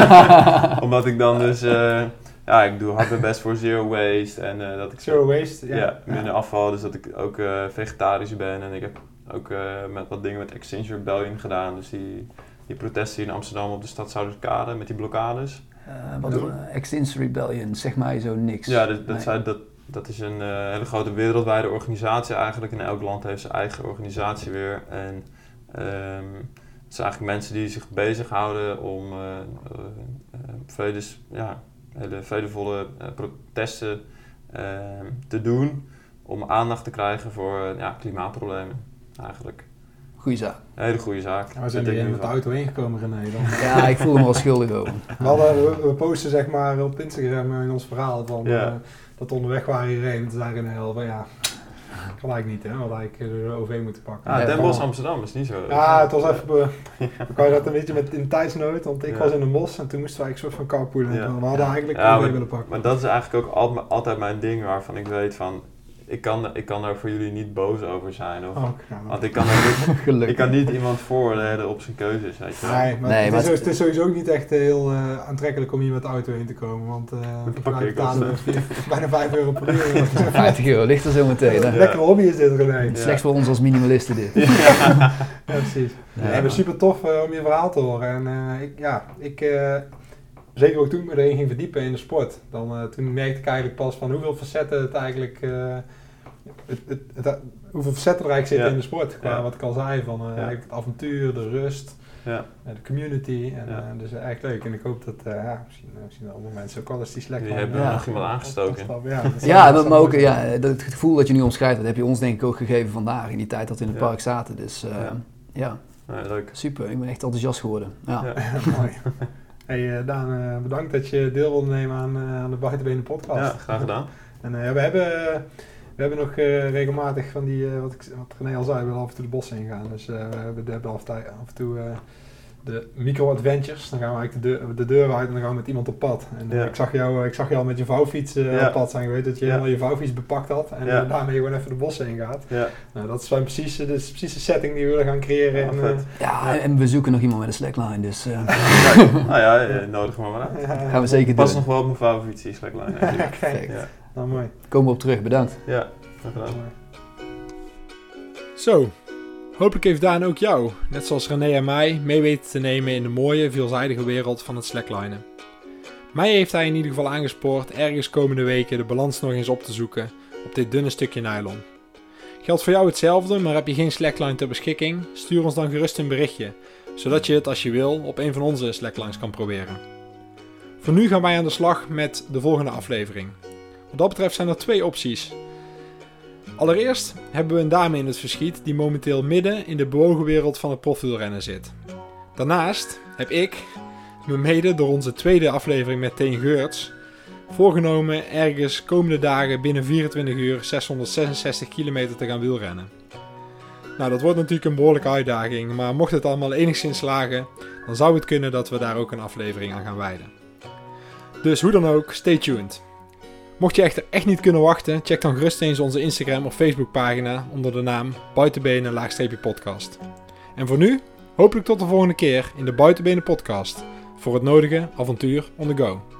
[LAUGHS] Omdat ik dan dus, eh, ja, ik doe hard mijn best voor zero waste en eh, dat ik Zero waste? Ja, Ja. minder afval, dus dat ik ook eh, vegetarisch ben. En ik heb ook eh, met wat dingen met Extinction Rebellion gedaan. Dus die, die protesten hier in Amsterdam op de stad Zuiderkade met die blokkades. Eh, wat uh, Extinction Rebellion, zeg mij zo niks. Ja, dat, dat, Nee. zijn- dat, dat is een eh, hele grote wereldwijde organisatie eigenlijk. En elk land heeft zijn eigen organisatie weer. En ehm, het zijn eigenlijk mensen die zich bezighouden om eh, eh, eh, vredes, ja, hele vredevolle protesten ehm, te doen. Om aandacht te krijgen voor ja, klimaatproblemen eigenlijk. Goeie zaak. Een hele goede zaak. We zijn met de nu van. auto ingekomen, René. Dan. [LAUGHS] Ja, ik voel me wel schuldig over. We, hadden, we, we posten zeg maar op Instagram in ons verhaal van, Ja. Dat we onderweg waren hierheen. Toen zei René al van ja, kan eigenlijk niet hè, eigenlijk eh, de OV moeten pakken. Ja, Ja, Den Bosch Amsterdam is niet zo. Ja, het was even. We kan je dat een beetje met in tijdsnood, want ik Ja. was in de bos en toen moesten wij een soort van carpoolen. Ja. En We hadden eigenlijk Ja, OV maar- willen pakken. Maar dat is eigenlijk ook al- altijd mijn ding waarvan ik weet van... Ik kan, ik kan daar voor jullie niet boos over zijn. Of, Oh, Want ik kan, niet, [LAUGHS] Gelukkig. ik kan niet iemand vooroordelen op zijn keuzes, weet je wel. Nee, maar, Nee, het, maar is, het- het is sowieso ook niet echt heel eh, aantrekkelijk om hier met de auto heen te komen. Want eh betalen vier- [LAUGHS] bijna 5 euro per uur. [LAUGHS] 50 euro ligt er zo meteen. Hè? Lekkere hobby is dit, René. Ja. Slechts voor ons als minimalisten dit. Ja, precies. Ja. Nee, maar super tof eh, om je verhaal te horen. En eh, ik, ja, ik, eh, zeker ook toen ik me erin ging verdiepen in de sport, dan, eh, toen merkte ik eigenlijk pas van hoeveel facetten het eigenlijk, eh, het, het, het- hoeveel facetten er eigenlijk zitten Ja. in de sport. Qua Ja. wat ik al zei, van eh, Ja. het avontuur, de rust, Ja. de community. En, Ja. eh, dus echt leuk. En ik hoop dat, eh, ja, misschien, misschien andere mensen ook wel eens die slecht Die hebben Ja. nog aangestoken. Ja, dat zou- Ja, dat maar, ook ja, dat het gevoel dat je nu omschrijft, dat heb je ons denk ik ook gegeven vandaag in die tijd dat we in het Ja. park zaten. Dus eh, Ja. leuk. super. Ik ben echt enthousiast geworden. Ja. Ja. [LAUGHS] Mooi. [LAUGHS] Hey uh, Daan, uh, bedankt dat je deel wilde nemen aan, uh, aan de Buitenbenen podcast. Ja, graag gedaan. En uh, we, hebben, we hebben nog uh, regelmatig van die, wat, ik, wat René al zei, we willen af en toe de bossen ingaan. Dus we hebben, af en toe de micro-adventures. Dan gaan we eigenlijk de, deur, de deur uit en dan gaan we met iemand op pad. En ja. ik, zag jou, ik zag jou al met je vouwfiets ja. op pad zijn. Ik weet dat je ja. helemaal je vouwfiets bepakt had en ja. daarmee gewoon even de bossen ingaat. Ja. Nou, dat is, precies, dat is precies de setting die we willen gaan creëren. Ja, en, ja, en we zoeken nog iemand met een slackline, dus... Uh. [LAUGHS] nou ja, nodig me maar uit. gaan we zeker Pas doen. nog wel op mijn vouwfiets, die slackline. [LAUGHS] Perfect. Ja. Nou, mooi. Komen we op terug, bedankt. Ja, graag gedaan. Zo, hopelijk heeft Daan ook jou, net zoals René en mij, mee weten te nemen in de mooie, veelzijdige wereld van het slacklinen. Mij heeft hij in ieder geval aangespoord ergens komende weken de balans nog eens op te zoeken op dit dunne stukje nylon. Geldt voor jou hetzelfde, maar heb je geen slackline ter beschikking? Stuur ons dan gerust een berichtje, zodat je het als je wil op een van onze slacklines kan proberen. Voor nu gaan wij aan de slag met de volgende aflevering. Wat dat betreft zijn er twee opties. Allereerst hebben we een dame in het verschiet die momenteel midden in de bewogen wereld van het profielrennen zit. Daarnaast heb ik, me mede door onze tweede aflevering met Teen Geurts, voorgenomen ergens komende dagen binnen 24 uur 666 kilometer te gaan wielrennen. Nou, dat wordt natuurlijk een behoorlijke uitdaging, maar mocht het allemaal enigszins slagen, dan zou het kunnen dat we daar ook een aflevering aan gaan wijden. Dus hoe dan ook, stay tuned. Mocht je echter echt niet kunnen wachten, check dan gerust eens onze Instagram of Facebook pagina onder de naam Buitenbenen-podcast. En voor nu, hopelijk tot de volgende keer in de Buitenbenen podcast voor het nodige avontuur on the go.